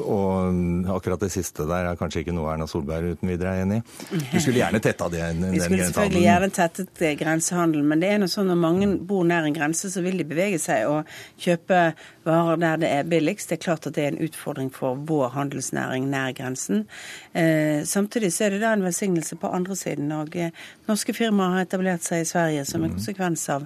Og akkurat det siste der er kanskje ikke noe Erna Solberg uten videre er enig i. Du skulle gjerne tetta det. Den, Vi skulle selvfølgelig gjerne tettet grensehandelen, men det er noe sånn når mange bor nær en grense, så vil de bevege seg og kjøpe varer der det er billigst. Det er klart at det er en utfordring for vår handelsnæring nær grensen. Eh, samtidig samtidig så er det da en velsignelse på andre siden. Og eh, norske firmaer har etablert seg i Sverige som en Mm. konsekvens av,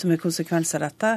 som en konsekvens av dette.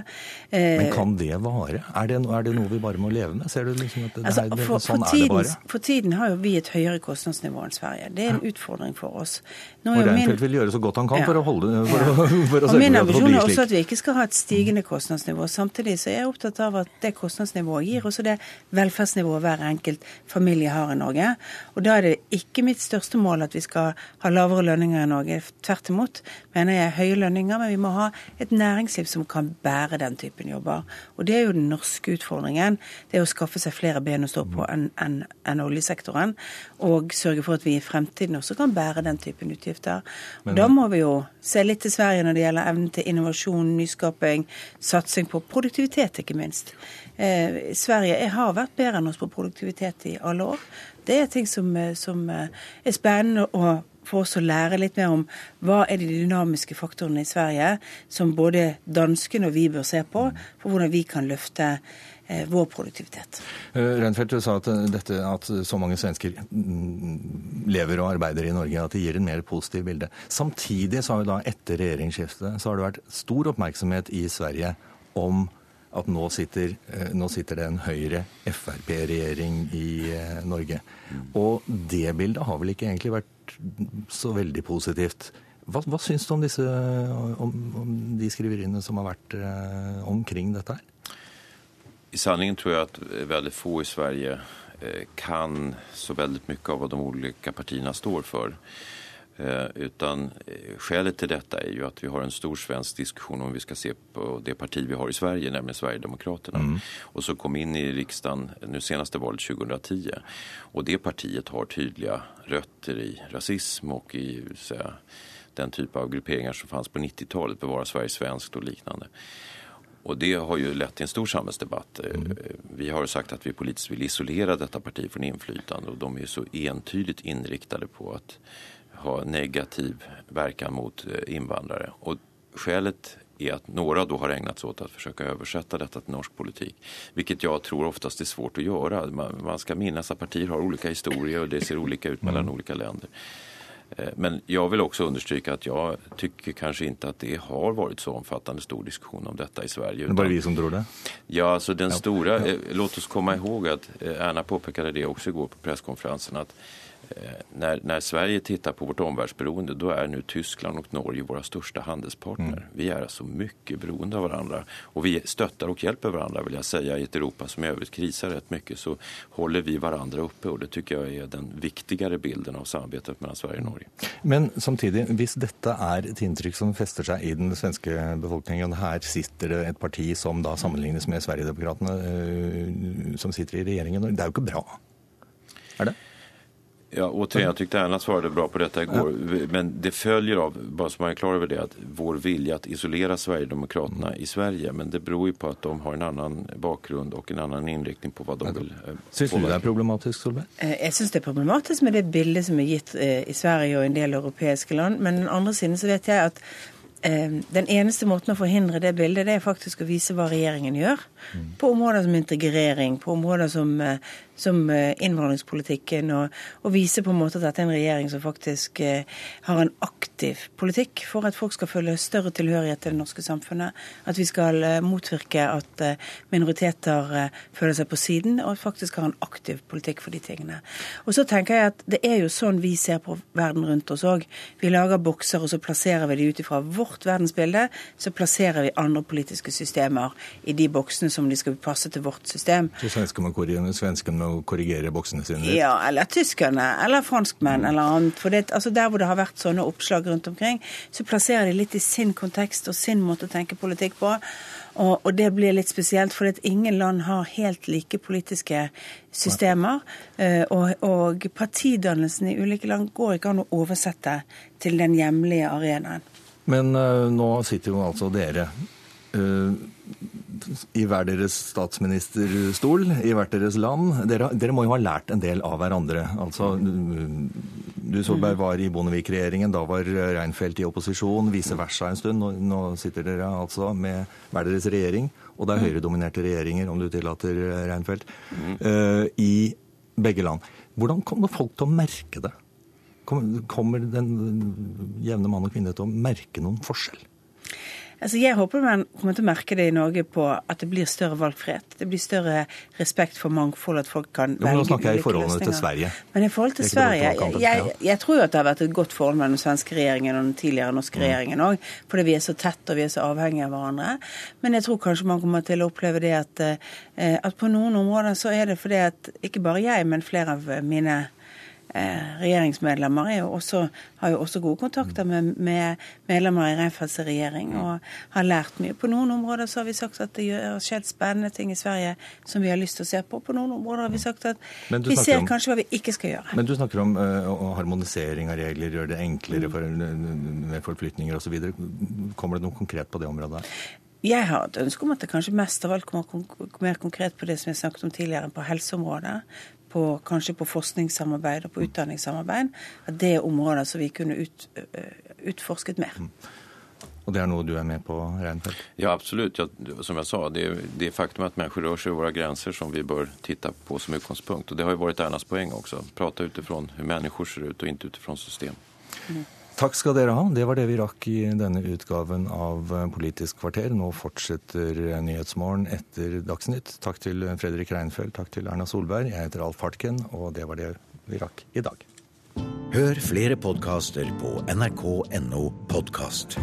Men Eh, kan det vare? Er det, er det noe vi bare må leve med? Ser du liksom at det, Altså, det for, sånn for, er det tiden, bare? for tiden har jo vi et høyere kostnadsnivå enn Sverige. Det er en utfordring for oss. Nå Og jo min- Reinfeldt vil gjøre så godt han kan Ja. for å, holde, for Ja. for, for å sørge Min for at det ambisjon er også at vi ikke skal ha et stigende kostnadsnivå. Samtidig så er jeg opptatt av at det kostnadsnivået gir også det velferdsnivået hver enkelt familie har i Norge. Og da er det ikke mitt største mål at vi skal ha lavere lønninger i Norge. Tvert imot mener jeg høye lønninger, men vi må ha et næringsliv som kan bære den typen jobber. Og det er jo den norske utfordringen. Det er å skaffe seg flere ben å stå på enn en, en oljesektoren. Og sørge for at vi i fremtiden også kan bære den typen utgifter. Men- da må vi jo se litt til Sverige når det gjelder evnen til innovasjon, nyskaping, satsing på produktivitet, ikke minst. Eh, Sverige er- har vært bedre enn oss på produktivitet i alle år. Det er ting som, eh, som eh, er spennende å for oss å lære litt mer om hva er de dynamiske faktorene i Sverige som både danskene og vi bør se på, for hvordan vi kan løfte eh, vår produktivitet. Eh, Reinfeldt sa at, eh, dette, at så mange svensker mm, lever og arbeider i Norge, at det gir en mer positiv bilde. Samtidig så har jo da etter regjeringsskiftet så har det vært stor oppmerksomhet i Sverige om at nå sitter, nå sitter det en Høyre-Frp-regjering i Norge. Og det bildet har vel ikke egentlig vært så veldig positivt. Hva, hva syns du om, disse, om, om de skriveriene som har vært eh, omkring dette her? I sanningen tror jeg at veldig få i Sverige eh, kan så veldig mye av hva de ulike partiene står för. Eh, Utan eh, skälet till detta är ju att vi har en stor svensk diskussion om vi ska se på det parti vi har i Sverige, nämligen Sverigedemokraterna. Och så kom in i riksdagen nu senaste valet 2010. Och det partiet har tydliga rötter i rasism och i säga, den typ av grupperingar som fanns på 90-talet, Bevara Sverige svenskt och liknande. Och det har ju lett till en stor samhällsdebatt. Mm. Vi har sagt att vi politiskt vill isolera detta parti från inflytande och de är så entydigt inriktade på att ha negativ verkan mot innvandrere, invandrare. Och skälet är att några då har ägnat sig åt att försöka översätta detta till norsk politik. Vilket jag tror oftast är svårt att göra. Man, man ska minnas att partier har olika historier och det ser olika ut mellan olika länder. Eh, Men jag vill också understryka att jag tycker kanske inte att det har varit så omfattande stor diskussion om detta i Sverige. Det är bara vi som tror det. Ja, alltså den store stora, Ja. eh, låt oss komma ihåg att eh, Erna påpekade det också igår på presskonferensen att eh, när, när Sverige tittar på vårt omvärldsberoende då är nu Tyskland och Norge våra största handelspartner. Mm. Vi är alltså mycket beroende av varandra och vi stöttar och hjälper varandra vill jag säga i ett Europa som i övrigt krisar rätt mycket så håller vi varandra uppe och det tycker jag är den viktigare bilden av samarbetet mellan Sverige och Norge. Men samtidig, hvis dette er et inntrykk som fester seg i den svenske befolkningen, her sitter det et parti som då sammenlignes med Sverigedemokraterna, eh, som sitter i regjeringen, det er jo ikke bra. Er det? Ja, återigen, jag tyckte Erna svarade bra på detta igår. Men det följer av, bara så man är klar över det, att vår vilja att isolera Sverigedemokraterna i Sverige, men det beror ju på att de har en annan bakgrund och en annan inriktning på vad de vill eh, Syns du det er problematisk, Solberg? Eh, Jeg syns det er problematisk med det bildet som er gitt eh, i Sverige og en del europeiske land. Men den andre siden så vet jeg at eh, den eneste måten å forhindre det bildet, det er faktisk å vise hva regjeringen gjør. På områder som integrering, på områder som, som eh, innvandringspolitikken, og, og vise på en måte at dette er en regjering som faktisk eh, har en aktiv politikk for at folk skal føle større tilhørighet til det norske samfunnet. At vi skal eh, motvirke at minoriteter føler seg på siden, og faktisk har en aktiv politikk for de tingene. Og så tenker jeg at det er jo sånn vi ser på verden rundt oss òg. Vi lager bokser, og så plasserer vi de ut ifra vårt verdensbilde. Så plasserer vi andre politiske systemer i de boksene som de skal passe til vårt system. Så svenskene må, korrigere- svenskene må korrigere boksene sine litt? Ja, eller tyskerne, eller franskmenn, eller annet. For det, altså der hvor det har vært sånne oppslag rundt omkring, så plasserer de litt i sin kontekst og sin måte å tenke politikk på. Og, og det blir litt spesielt, for ingen land har helt like politiske systemer. Eh, Og, og partidannelsen i ulike land går ikke an å oversette til den hjemlige arenaen. Men uh, nå sitter jo altså dere eh, i hver deres statsministerstol, i hvert deres land. Dere, dere må jo ha lært en del av hverandre. Altså, du Solberg var i Bondevik-regjeringen, da var Reinfeldt i opposisjon, vice versa en stund. Nå, nå sitter dere altså med hver deres regjering, og det er høyredominerte regjeringer, om du tillater, Reinfeldt, uh, i begge land. Hvordan kommer folk til å merke det? Kommer den jevne mann og kvinne til å merke noen forskjell? Altså jeg håper man kommer til å merke det i Norge på at det blir større valgfrihet. Det blir større respekt for mangfold, at folk kan velge ulike løsninger. Nå snakker jeg i forholdet til Sverige. Men i forhold til Sverige jeg, jeg, jeg, tror jo at det har vært et godt forhold mellom den svenske regjeringen og den tidligere norske mm. regjeringen òg. Fordi vi er så tett og vi er så avhengige av hverandre. Men jeg tror kanskje man kommer til å oppleve det at, eh, at på noen områder så er det fordi at ikke bare jeg, men flere av mine regjeringsmedlemmer jo også, har jo også gode kontakter med, med medlemmer i Reinfeldts regjering og har lært mye. På noen områder så har vi sagt at det har skjedd spennende ting i Sverige som vi har lyst til å se på. På noen områder har vi sagt at vi ser om, kanskje hva vi ikke skal gjøre. Men du snakker om uh, harmonisering av regler, gjøre det enklere for, med forflytninger osv. Kommer det noe konkret på det området? Jeg har et ønske om at det kanskje mest av alt kommer mer konkret på det som jeg snakket om tidligere, på helseområdet på, kanskje på forskningssamarbeid og på utdanningssamarbeid, at det er områder som vi kunne ut, utforsket mer. Mm. Og det er noe du er med på, Reinfeldt? Ja, absolutt. Ja, som jeg sa, det, det faktum at mennesker rører seg over våre grenser som vi bør titte på som utgangspunkt. Og det har jo vært Ernas poeng også. Prate ut ifra hvordan mennesker ser ut, og ikke ut ifra system. Mm. Takk skal dere ha. Det var det vi rakk i denne utgaven av Politisk kvarter. Nå fortsetter Nyhetsmorgen etter Dagsnytt. Takk til Fredrik Reinfeldt, takk til Erna Solberg. Jeg heter Alf Hartken, og det var det vi rakk i dag. Hør flere podkaster på nrk.no podkast.